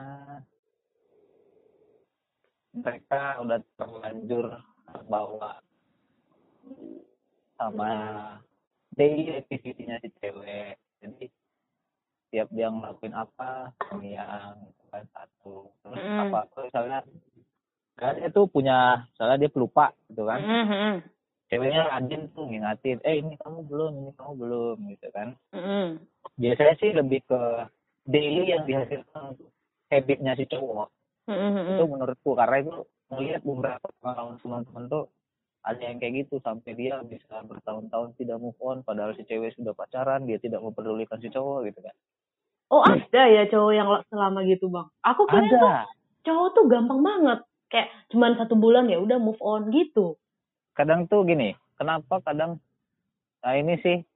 mereka udah terlanjur terbawa sama. Daily activity-nya si cewek. Jadi tiap dia ngelakuin apa yang kan satu. Terus Mm. apa? Misalnya kan dia tuh punya misalnya dia pelupa gitu kan. Mhm, ceweknya rajin tuh ngingatin eh ini kamu belum ini kamu belum gitu kan. Mhm. biasanya sih lebih ke daily yang dihasilkan habitnya si cowok. Mhm, itu menurutku karena itu melihat beberapa pengalaman teman-teman tuh ada yang kayak gitu sampai dia bisa bertahun-tahun tidak move on padahal si cewek sudah pacaran dia tidak mempedulikan si cowok gitu kan. Oh ada ya cowok yang selama gitu bang. Aku kira tuh ada cowok tuh gampang banget. kayak cuman satu bulan ya udah move on gitu. Kadang tuh gini kenapa kadang nah ini sih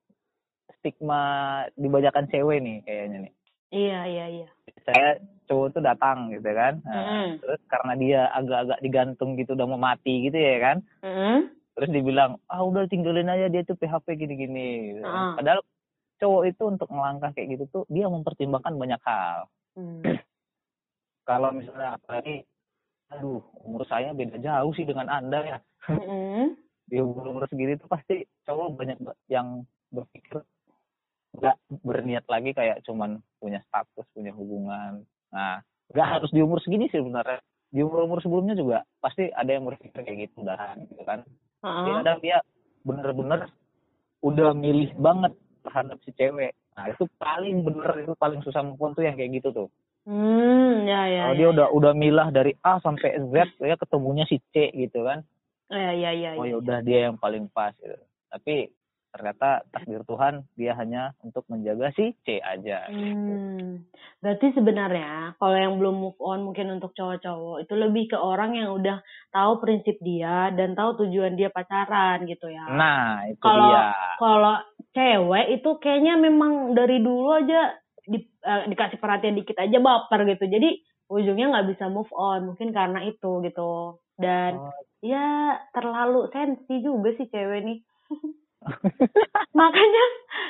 stigma dibajakan cewek nih kayaknya nih. Iya iya iya. Saya cowok tuh datang gitu kan nah, Mm. terus karena dia agak-agak digantung gitu udah mau mati gitu ya kan Mm. terus dibilang ah udah tinggalin aja dia tuh PHP gini-gini gitu. Ah. padahal cowok itu untuk melangkah kayak gitu tuh dia mempertimbangkan banyak hal Hmm. kalau misalnya apalagi aduh umur saya beda jauh sih dengan anda ya Mm-mm. di umur umur segini tuh pasti cowok banyak ba- yang berpikir nggak berniat lagi kayak cuman punya status punya hubungan nah nggak harus di umur segini sih sebenarnya di umur umur sebelumnya juga pasti ada yang berpikir kayak gitu udahan gitu kan. Jadi kadang dia bener-bener udah milih banget terhadap si cewek nah itu paling bener itu paling susah on tuh yang kayak gitu tuh Hmm, ya ya. kalau ya, dia ya. udah udah milah dari A sampai Z ya ketemunya si C gitu kan Ya ya ya. oh ya. ya udah dia yang paling pas gitu. Tapi ternyata takdir Tuhan dia hanya untuk menjaga si C aja. Hmm. Berarti sebenarnya kalau yang belum move on mungkin untuk cowok-cowok itu lebih ke orang yang udah tahu prinsip dia dan tahu tujuan dia pacaran gitu ya. Nah, itu Kalau dia. kalau cewek itu kayaknya memang dari dulu aja di, eh, dikasih perhatian dikit aja baper gitu. Jadi ujungnya nggak bisa move on mungkin karena itu gitu. Dan Oh, ya terlalu sensi juga sih cewek nih. Makanya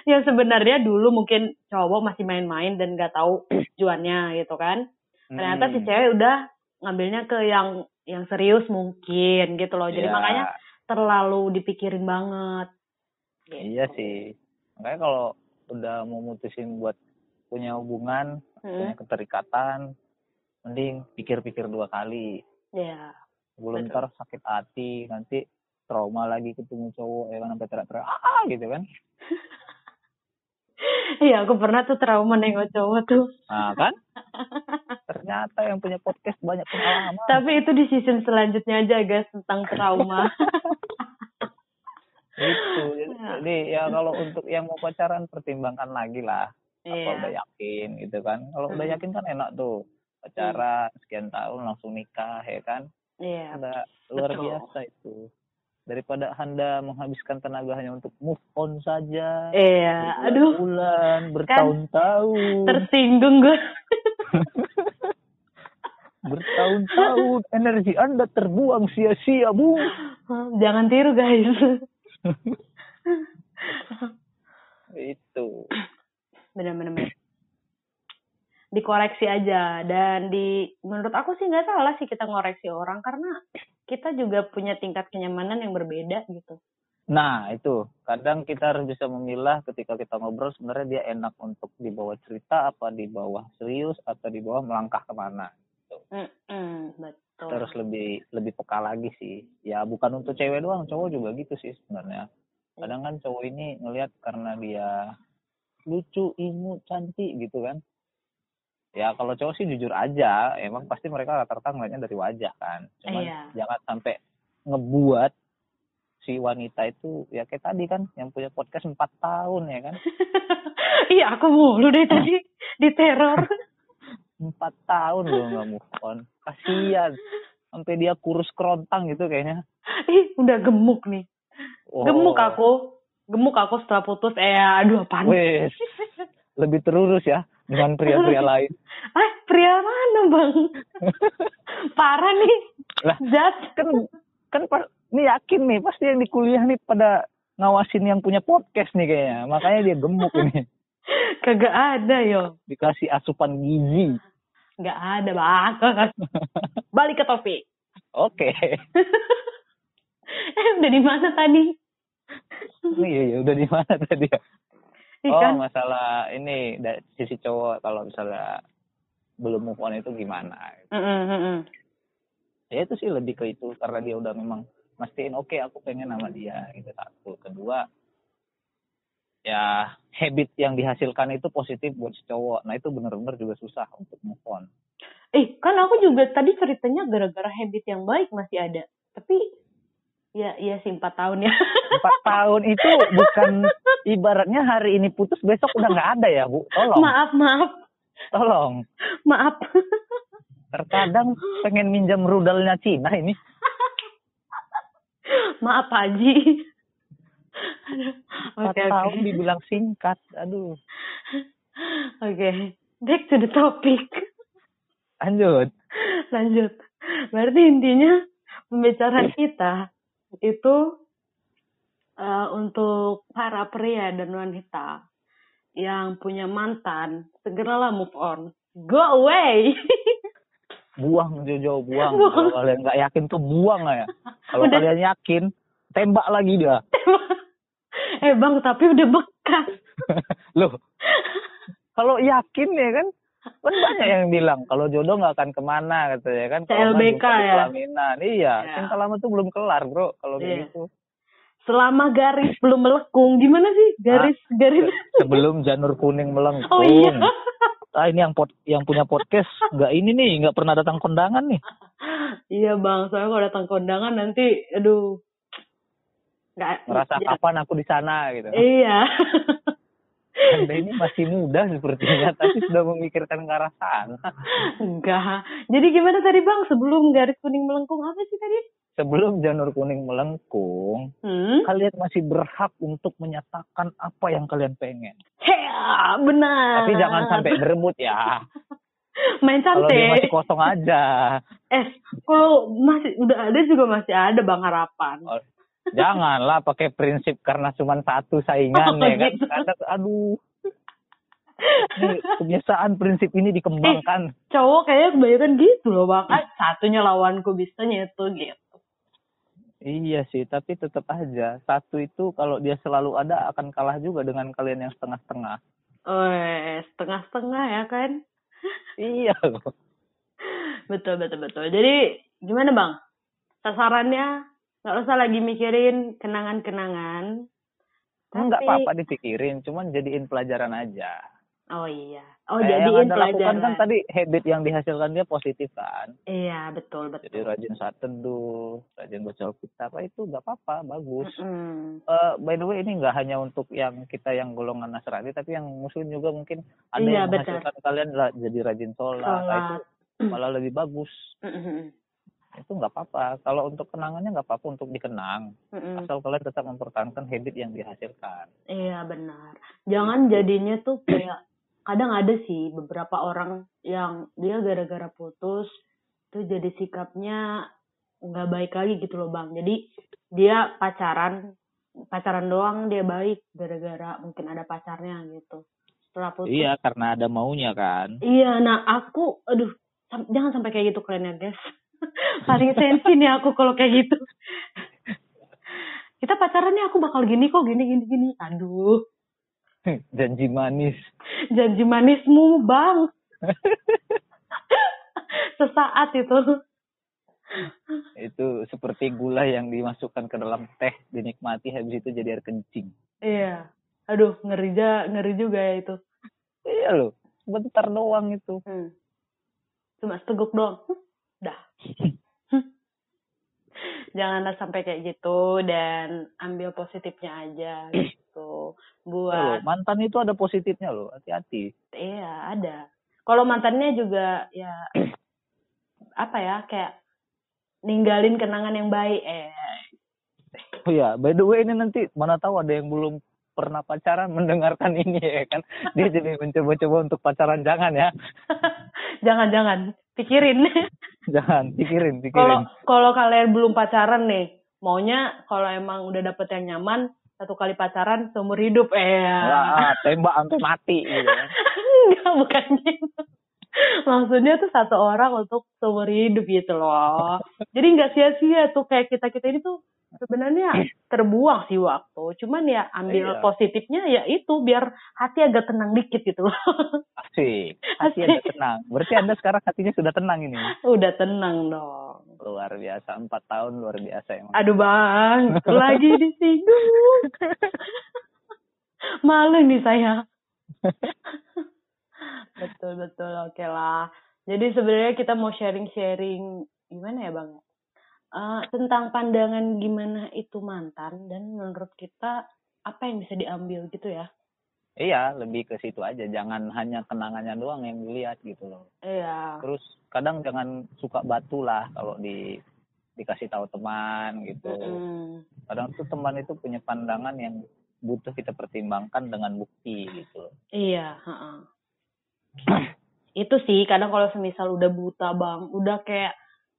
ya sebenarnya dulu mungkin cowok masih main-main dan nggak tahu tujuannya gitu kan. Ternyata si hmm. cewek udah ngambilnya ke yang yang serius mungkin gitu loh. Jadi Ya, makanya terlalu dipikirin banget. iya sih. Makanya kalau udah mau mutusin buat punya hubungan, Hmm. punya keterikatan, mending pikir-pikir dua kali. Ya. Belum ntar sakit hati, nanti trauma lagi ketemu cowok ya kan sampai teriak-teriak ah gitu kan. Iya, aku pernah tuh trauma nengok cowok tuh. Nah kan? Ternyata yang punya podcast banyak pengalaman. Tapi itu di season selanjutnya aja guys tentang trauma. gitu jadi, Ya. ya kalau untuk yang mau pacaran pertimbangkan lagi lah apa udah Iya. yakin gitu kan kalau udah Hmm. yakin kan enak tuh pacaran sekian tahun langsung nikah ya kan Iya. udah luar betul. biasa itu daripada anda menghabiskan tenaga hanya untuk move on saja Iya, aduh, Kan bulan bertahun-tahun tersinggung gue. bertahun-tahun energi anda terbuang sia-sia bu Jangan tiru guys. itu Bener-bener. Dikoreksi aja dan di menurut aku sih nggak salah sih kita ngoreksi orang karena kita juga punya tingkat kenyamanan yang berbeda gitu. Nah, itu. Kadang kita harus bisa memilah ketika kita ngobrol sebenarnya dia enak untuk dibawa cerita apa di bawah serius atau di bawah melangkah ke mana. Mm-mm, betul. Terus lebih lebih peka lagi sih. Ya bukan untuk cewek doang, cowok juga gitu sih sebenarnya. Kadang kan cowok ini ngelihat karena dia lucu, imut, cantik gitu kan. Ya kalau cowok sih jujur aja, emang pasti mereka rata-rata ngeliatnya dari wajah kan. Cuman Iya. jangan sampai ngebuat si wanita itu ya kayak tadi kan yang punya podcast empat tahun ya kan Iya, aku mulu deh tadi diteror. empat tahun loh nggak move on kasian sampai dia kurus kerontang gitu kayaknya Ih, udah gemuk nih. Oh. Gemuk aku. Gemuk aku setelah putus. Eh, aduh apaan? Wes, lebih terurus ya dengan pria-pria lain Ah, pria mana bang? Parah nih. lah Jat. kan kan pas ini yakin nih pasti yang di kuliah nih pada ngawasin yang punya podcast nih kayaknya makanya dia gemuk ini Kagak ada yo. dikasih asupan gizi Nggak ada banget. Balik ke topik. oke Eh, udah di mana tadi? iya iya udah di mana tadi ya Ih, oh kan? masalah ini dari sisi cowok kalau misalnya belum move on itu gimana Mm-mm, mm-mm. ya itu sih lebih ke itu karena dia udah memang mastiin oke aku pengen sama dia gitu satu kedua ya habit yang dihasilkan itu positif buat si cowok nah itu benar-benar juga susah untuk move on Eh, kan aku juga tadi ceritanya gara-gara habit yang baik masih ada. Tapi ya ya sih empat tahun ya. empat tahun itu bukan ibaratnya hari ini putus besok udah nggak ada ya bu tolong maaf, maaf. tolong Maaf. Terkadang pengen minjam rudalnya Cina ini. Maaf Haji. Empat Oke tahun oke. dibilang singkat. Aduh. Oke. Back to the topic. Lanjut. Lanjut. Berarti intinya pembicaraan kita itu eh, untuk para pria dan wanita yang punya mantan, segeralah move on. Go away. Buang Jojo, buang. Buang. Kalau kalian nggak yakin tuh buang ya. Kalau Udah. kalian yakin, tembak lagi dia. eh bang, tapi udah bekas. Loh, kalau yakin ya kan, kan banyak yang bilang kalau jodoh nggak akan ke mana katanya kan. CLBK ya? pelaminan. Iya, Ya. cinta lama tuh belum kelar bro. Kalau Iya. begitu. Selama garis belum melengkung, gimana sih garis garis? Sebelum janur kuning melengkung. Oh iya. Ah ini yang pod, yang punya podcast nggak ini nih nggak pernah datang kondangan nih. Iya bang, soalnya kalau datang kondangan nanti, aduh, nggak. Merasa ya, kapan aku di sana gitu. Iya. Anda ini masih muda sepertinya tapi sudah memikirkan ke arah sana. Enggak. Jadi gimana tadi bang? Sebelum garis kuning melengkung apa sih tadi? Sebelum janur kuning melengkung, Hmm? kalian masih berhak untuk menyatakan apa yang kalian pengen. Hea, benar. Tapi jangan sampai berebut ya. main Kalau dia cantik. masih kosong aja. Eh, kalau masih udah ada juga masih ada bang harapan. Oh, Janganlah pakai prinsip karena cuma satu saingan Oh, ya kan. gitu. Karena aduh. Kebiasaan prinsip ini dikembangkan. Cowok kayaknya kebanyakan gitu loh bang. Ah, satunya lawanku bisanya itu gitu. Iya sih, tapi tetap aja satu itu kalau dia selalu ada akan kalah juga dengan kalian yang setengah-setengah. Oh, setengah-setengah ya kan? Iya loh. Betul, betul, betul. Jadi gimana bang? Sasarannya nggak usah lagi mikirin kenangan-kenangan. Tapi- apa-apa dipikirin, cuman jadiin pelajaran aja. Oh iya. Oh yang jadiin Anda lakukan pelajaran. kan tadi habit yang dihasilkan dia positif kan. Iya betul betul. Jadi rajin saat teduh, rajin baca Alkitab, apa itu nggak apa-apa, bagus. Mm-mm. Eh, by the way ini nggak hanya untuk yang kita yang golongan Nasrani, tapi yang Muslim juga mungkin ada Iya, yang betul. menghasilkan kalian jadi rajin sholat, Nah, itu Sholat. malah lebih bagus. Mm-mm. Itu nggak apa-apa. Kalau untuk kenangannya nggak apa-apa untuk dikenang, Mm-mm. asal kalian tetap mempertahankan habit yang dihasilkan. Iya benar. Jangan jadinya tuh kayak kadang ada sih beberapa orang yang dia gara-gara putus tuh jadi sikapnya nggak baik lagi gitu loh bang. Jadi dia pacaran pacaran doang dia baik gara-gara mungkin ada pacarnya gitu. Setelah putus. Iya, karena ada maunya kan. Iya, nah aku, aduh, sam- jangan sampai kayak gitu kalian ya guys. Paling sensi nih aku kalau kayak gitu. Kita pacarannya aku bakal gini kok, gini, gini, gini. Aduh, Janji manis. janji manismu bang. Sesaat itu. itu seperti gula yang dimasukkan ke dalam teh dinikmati habis itu jadi air kencing Iya. Aduh, ngeri, ja, ngeri juga ya itu. iya loh sebentar doang itu Hmm. Cuma seteguk doang. Dah. Janganlah sampai kayak gitu dan ambil positifnya aja gitu. Iya Buat mantan itu ada positifnya loh hati-hati Iya, ada. Kalau mantannya juga ya apa ya kayak ninggalin kenangan yang baik eh oh ya by the way ini nanti mana tahu ada yang belum pernah pacaran mendengarkan ini ya kan dia jadi mencoba-coba untuk pacaran jangan ya jangan-jangan pikirin. jangan pikirin pikirin kalau kalian belum pacaran nih, maunya kalau emang udah dapet yang nyaman satu kali pacaran seumur hidup eh. Wah, tembak sampai mati gitu kan. Enggak, bukan gitu. Maksudnya tuh satu orang untuk seumur hidup gitu loh. Jadi nggak sia-sia tuh kayak kita-kita ini tuh sebenarnya terbuang sih waktu. Cuman ya ambil Iya. positifnya ya itu biar hati agak tenang dikit gitu loh. asik hati Asik. anda tenang berarti anda sekarang hatinya sudah tenang ini Udah tenang dong. luar biasa empat tahun luar biasa emang Aduh bang, lagi disinggung. Malu nih saya. betul betul oke lah. Jadi sebenarnya kita mau sharing-sharing gimana ya bang? Eh, tentang pandangan gimana itu mantan dan menurut kita apa yang bisa diambil gitu ya? iya lebih ke situ aja jangan hanya kenangannya doang yang dilihat gitu loh Iya. terus kadang jangan suka batu lah kalau di dikasih tahu teman gitu Mm-mm. kadang tuh teman itu punya pandangan yang butuh kita pertimbangkan dengan bukti gitu loh. Iya, heeh. Itu sih kadang kalau semisal udah buta bang, udah kayak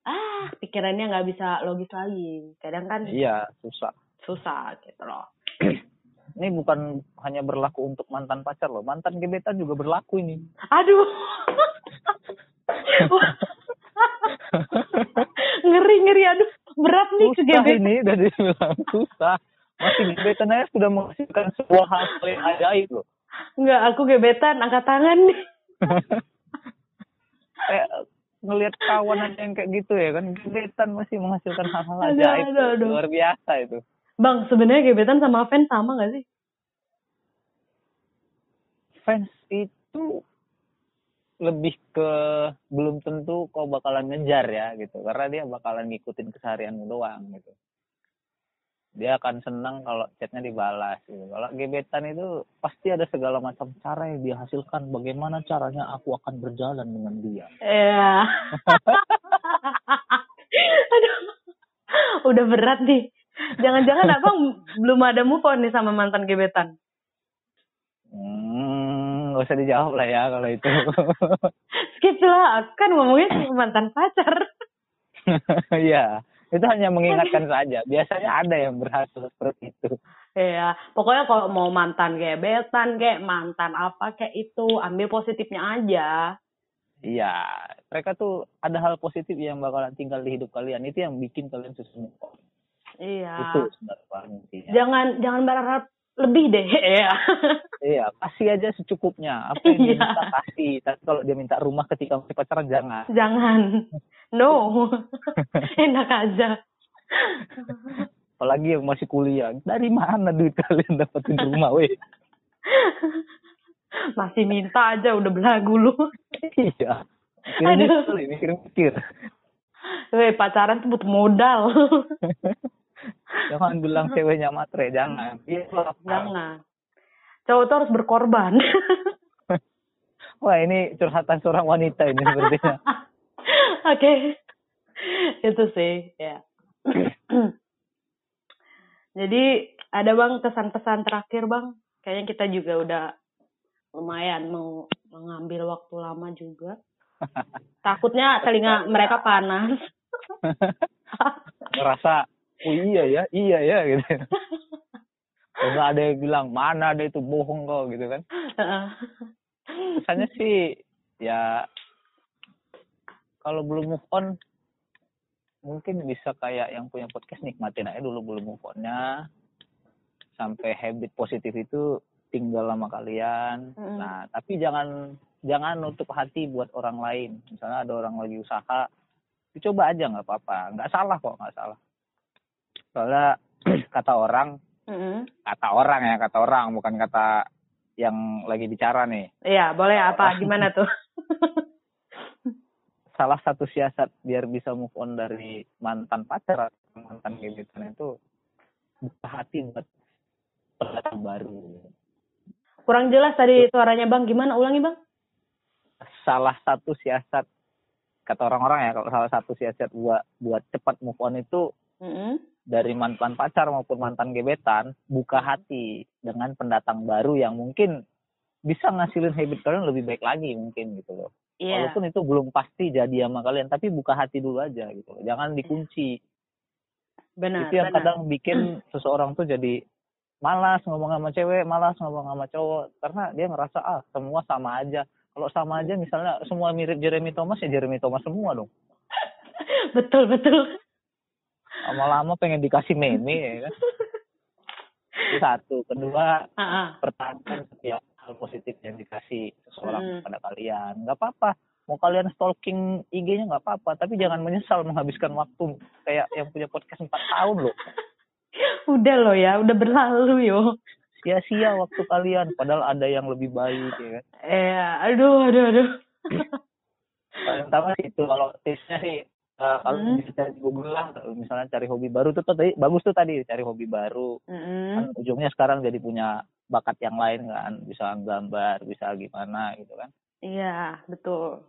ah pikirannya nggak bisa logis lagi. Kadang kan iya susah susah gitu loh. ini bukan hanya berlaku untuk mantan pacar loh mantan gebetan juga berlaku ini Aduh. ngeri ngeri aduh berat nih susah kegebetan. ini udah dibilang susah masih gebetan aja sudah menghasilkan sebuah hal yang ajaib loh Enggak, aku gebetan angkat tangan nih. kayak ngelihat kawan aja yang kayak gitu ya kan. Gebetan masih menghasilkan hal-hal ajaib. aduh, aduh. luar biasa itu. Bang, sebenarnya gebetan sama fans sama gak sih? fans itu lebih ke belum tentu kau bakalan ngejar ya gitu. Karena dia bakalan ngikutin keseharianmu doang gitu dia akan senang kalau chatnya dibalas gitu kalau gebetan itu pasti ada segala macam cara yang dia hasilkan bagaimana caranya aku akan berjalan dengan dia Iya. Aduh. Udah berat nih. Jangan-jangan abang belum ada move on nih sama mantan gebetan. hmm gak usah dijawab lah ya kalau itu Skip lah, kan ngomongnya sama mantan pacar. Iya, itu hanya mengingatkan saja. Biasanya ada yang berhasil seperti itu. Iya, pokoknya kalau mau mantan gebetan, kayak mantan apa kayak itu, ambil positifnya aja. Iya, mereka tuh ada hal positif yang bakalan tinggal di hidup kalian. Itu yang bikin kalian susah. Iya. Itu sebenarnya. Jangan jangan berharap lebih deh, ya. Iya, kasih aja secukupnya. Apa yang dia Iya. minta kasih. Tapi kalau dia minta rumah ketika masih pacaran jangan. Jangan. No. Enak aja. Apalagi yang masih kuliah. Dari mana duit kalian dapetin rumah, weh? Masih minta aja udah belagu lu. iya. Mikir-mikir, mikir-mikir. Weh, pacaran tuh butuh modal. Jangan bilang ceweknya matre, jangan. Iya, lah. Jangan. Cowok tuh harus berkorban. Wah, ini curhatan seorang wanita ini sepertinya. Oke. Itu sih, ya. Jadi ada bang kesan-pesan terakhir bang. Kayaknya kita juga udah lumayan mau mengambil waktu lama juga. Takutnya telinga mereka panas. ngerasa oh iya ya iya ya gitu nggak ada yang bilang mana ada itu bohong kok gitu kan. Kesannya sih ya kalau belum move on mungkin bisa kayak yang punya podcast nikmatin aja dulu belum move onnya. Sampai habit positif itu tinggal sama kalian. Mm. nah tapi jangan jangan nutup hati buat orang lain. Misalnya ada orang lagi usaha dicoba aja nggak apa-apa. Nggak salah kok nggak salah soalnya kata orang Mm-mm. kata orang ya kata orang bukan kata yang lagi bicara nih Iya, boleh apa? Gimana tuh? salah satu siasat biar bisa move on dari mantan pacar atau mantan gebetan itu buka hati buat pendatang baru Kurang jelas tadi suaranya bang. Gimana? Ulangi bang. salah satu siasat kata orang-orang ya kalau salah satu siasat buat buat cepat move on itu Mm-mm. Dari mantan pacar maupun mantan gebetan buka hati dengan pendatang baru yang mungkin bisa ngasilin habit kalian lebih baik lagi mungkin gitu loh Iya. walaupun itu belum pasti jadi sama kalian tapi buka hati dulu aja gitu loh jangan dikunci Benar. itu yang benar. kadang bikin seseorang tuh jadi malas ngomong sama cewek malas ngomong sama cowok karena dia ngerasa ah semua sama aja kalau sama aja misalnya semua mirip Jeremy Thomas ya Jeremy Thomas semua dong betul betul. Lama-lama pengen dikasih meme ya kan itu satu kedua ah. pertahankan setiap hal positif yang dikasih seseorang Hmm. kepada kalian nggak apa-apa mau kalian stalking IG-nya nggak apa-apa tapi jangan menyesal menghabiskan waktu kayak yang punya podcast 4 tahun loh Udah loh ya, udah berlalu yo. sia-sia waktu kalian padahal ada yang lebih baik ya kan Eh, aduh, aduh, aduh. paling pertama itu kalau tipsnya sih eh, kalau Hmm. bisa cari Google lah misalnya cari hobi baru tuh, tuh tadi bagus tuh tadi cari hobi baru Mm-mm. kan ujungnya sekarang jadi punya bakat yang lain kan bisa gambar bisa gimana gitu kan Iya, betul.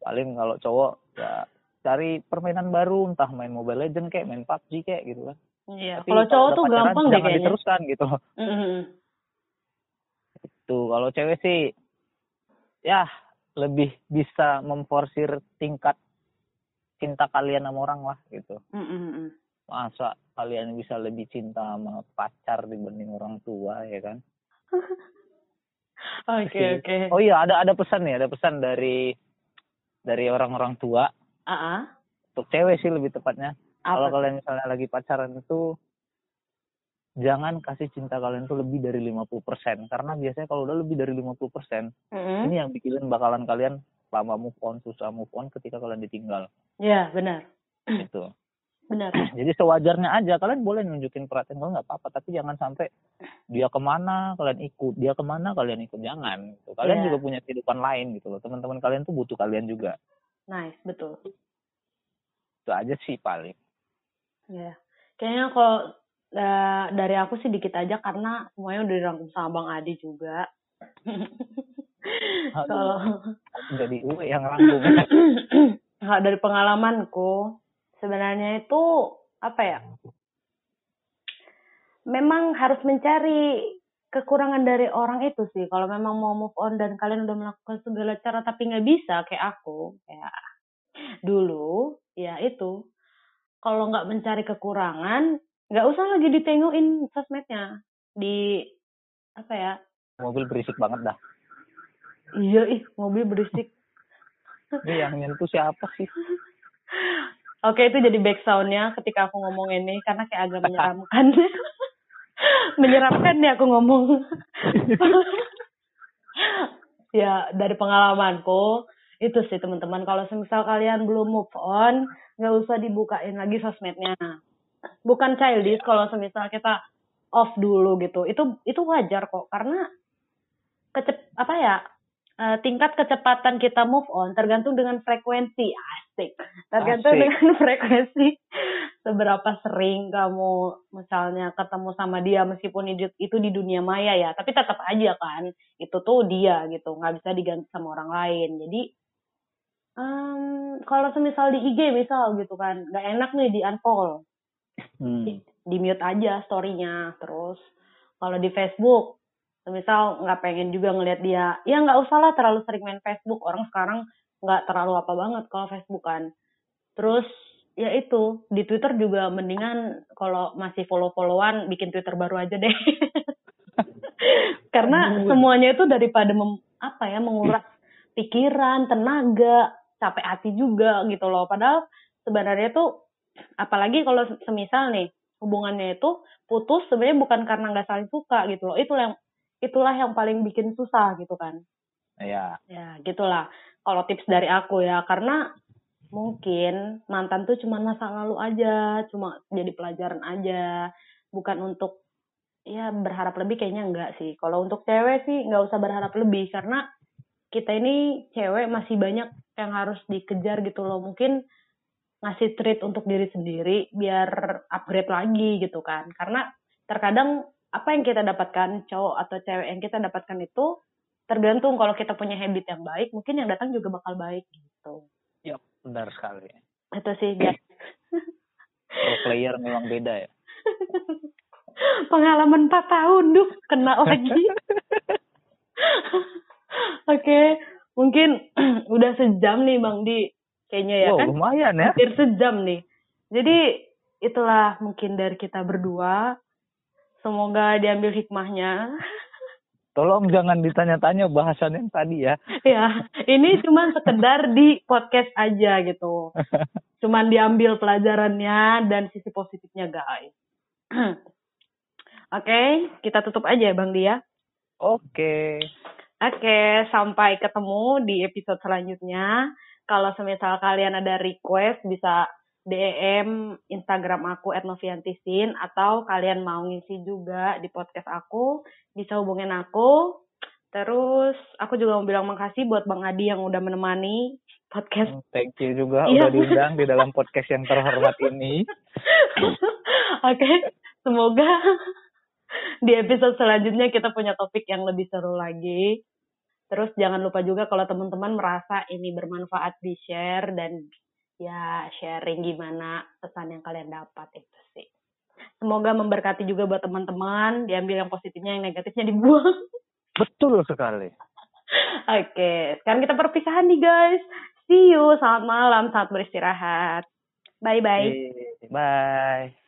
paling kalau cowok ya cari permainan baru entah main Mobile Legend kayak main PUBG kayak gitu kan Iya. Tapi Kalau cowok tuh gampang deh kayaknya. diteruskan gitu Mm-mm. tuh kalau cewek sih ya lebih bisa memforsir tingkat cinta kalian sama orang lah gitu Mm-mm. masa kalian bisa lebih cinta sama pacar dibanding orang tua ya kan Oke oke. oh iya ada ada pesan nih ada pesan dari dari orang-orang tua ah. untuk cewek sih lebih tepatnya kalau kalian misalnya lagi pacaran itu jangan kasih cinta kalian tuh lebih dari 50% karena biasanya kalau udah lebih dari 50% Mm-mm. ini yang bikin bakalan kalian lama move on susah move on ketika kalian ditinggal Ya benar. gitu Benar. jadi sewajarnya aja kalian boleh nunjukin perhatian kalau nggak apa-apa tapi jangan sampai dia ke mana kalian ikut dia ke mana kalian ikut jangan gitu. kalian Iya. juga punya kehidupan lain gitu loh teman-teman kalian tuh butuh kalian juga Nice betul. itu aja sih paling Ya. Kayaknya kalau eh, dari aku sih dikit aja karena semuanya udah dirangkum sama Bang Adi juga. Kalau jadi gue yang rangkum. Nggak dari pengalamanku sebenarnya itu apa ya? Memang harus mencari kekurangan dari orang itu sih. Kalau memang mau move on dan kalian udah melakukan segala cara tapi nggak bisa kayak aku kayak dulu ya itu. Kalau nggak mencari kekurangan nggak usah lagi ditengokin sosmednya. Di apa ya? Mobil berisik banget dah iya ih mobil berisik ini yang nyentuh siapa sih Oke, itu jadi backsoundnya ketika aku ngomong ini karena kayak agak menyeramkan. menyeramkan nih aku ngomong. ya dari pengalamanku itu sih teman-teman kalau semisal kalian belum move on nggak usah dibukain lagi sosmednya. Bukan childish kalau semisal kita off dulu gitu. Itu itu wajar kok karena kecep apa ya eh, tingkat kecepatan kita move on tergantung dengan frekuensi. Asik. Tergantung Asik. dengan frekuensi. Seberapa sering kamu misalnya ketemu sama dia meskipun itu, di dunia maya ya tapi tetap aja kan itu tuh dia gitu. Nggak bisa diganti sama orang lain. Jadi em, kalau semisal di IG misal gitu kan nggak enak nih di unfollow. Hmm. di mute aja storynya terus kalau di Facebook misal nggak pengen juga ngelihat dia ya nggak usah lah terlalu sering main Facebook. Orang sekarang nggak terlalu apa banget kalau Facebook kan. Terus ya itu di Twitter juga mendingan kalau masih follow followan bikin Twitter baru aja deh. Karena semuanya itu daripada mem- apa ya menguras pikiran tenaga capek hati juga gitu loh. Padahal sebenarnya tuh apalagi kalau semisal nih hubungannya itu putus sebenarnya bukan karena nggak saling suka gitu loh. Itulah yang itulah yang paling bikin susah gitu kan. Ya ya gitulah. Kalau tips dari aku ya karena mungkin mantan tuh cuma masa lalu aja cuma jadi pelajaran aja. Bukan untuk ya berharap lebih kayaknya enggak sih. Kalau untuk cewek sih nggak usah berharap lebih karena kita ini cewek masih banyak yang harus dikejar gitu loh. Mungkin ngasih treat untuk diri sendiri biar upgrade lagi gitu kan. Karena terkadang apa yang kita dapatkan cowok atau cewek yang kita dapatkan itu tergantung kalau kita punya habit yang baik mungkin yang datang juga bakal baik gitu. Ya benar sekali. Itu sih pro player memang beda ya. Pengalaman 4 tahun duh kena lagi. Oke mungkin udah sejam nih bang di kayaknya ya wow kan? lumayan ya. Hampir sejam nih. Jadi itulah mungkin dari kita berdua semoga diambil hikmahnya. Tolong jangan ditanya-tanya bahasan yang tadi ya. Ya ini cuma sekedar di podcast aja gitu. Cuman diambil pelajarannya dan sisi positifnya guys. Oke kita tutup aja ya bang Dia. Oke. Oke sampai ketemu di episode selanjutnya. Kalau semisal kalian ada request bisa DM Instagram aku @noviantisin atau kalian mau ngisi juga di podcast aku bisa hubungin aku terus aku juga mau bilang makasih buat Bang Adi yang udah menemani podcast thank you juga Iya. udah diundang di dalam podcast yang terhormat ini Oke, semoga di episode selanjutnya kita punya topik yang lebih seru lagi. Terus jangan lupa juga kalau teman-teman merasa ini bermanfaat di share dan ya sharing gimana pesan yang kalian dapat itu sih. Semoga memberkati juga buat teman-teman, diambil yang positifnya, yang negatifnya dibuang. Betul sekali. Oke, sekarang kita perpisahan nih guys. See you, selamat malam, saat beristirahat. Bye-bye. Bye.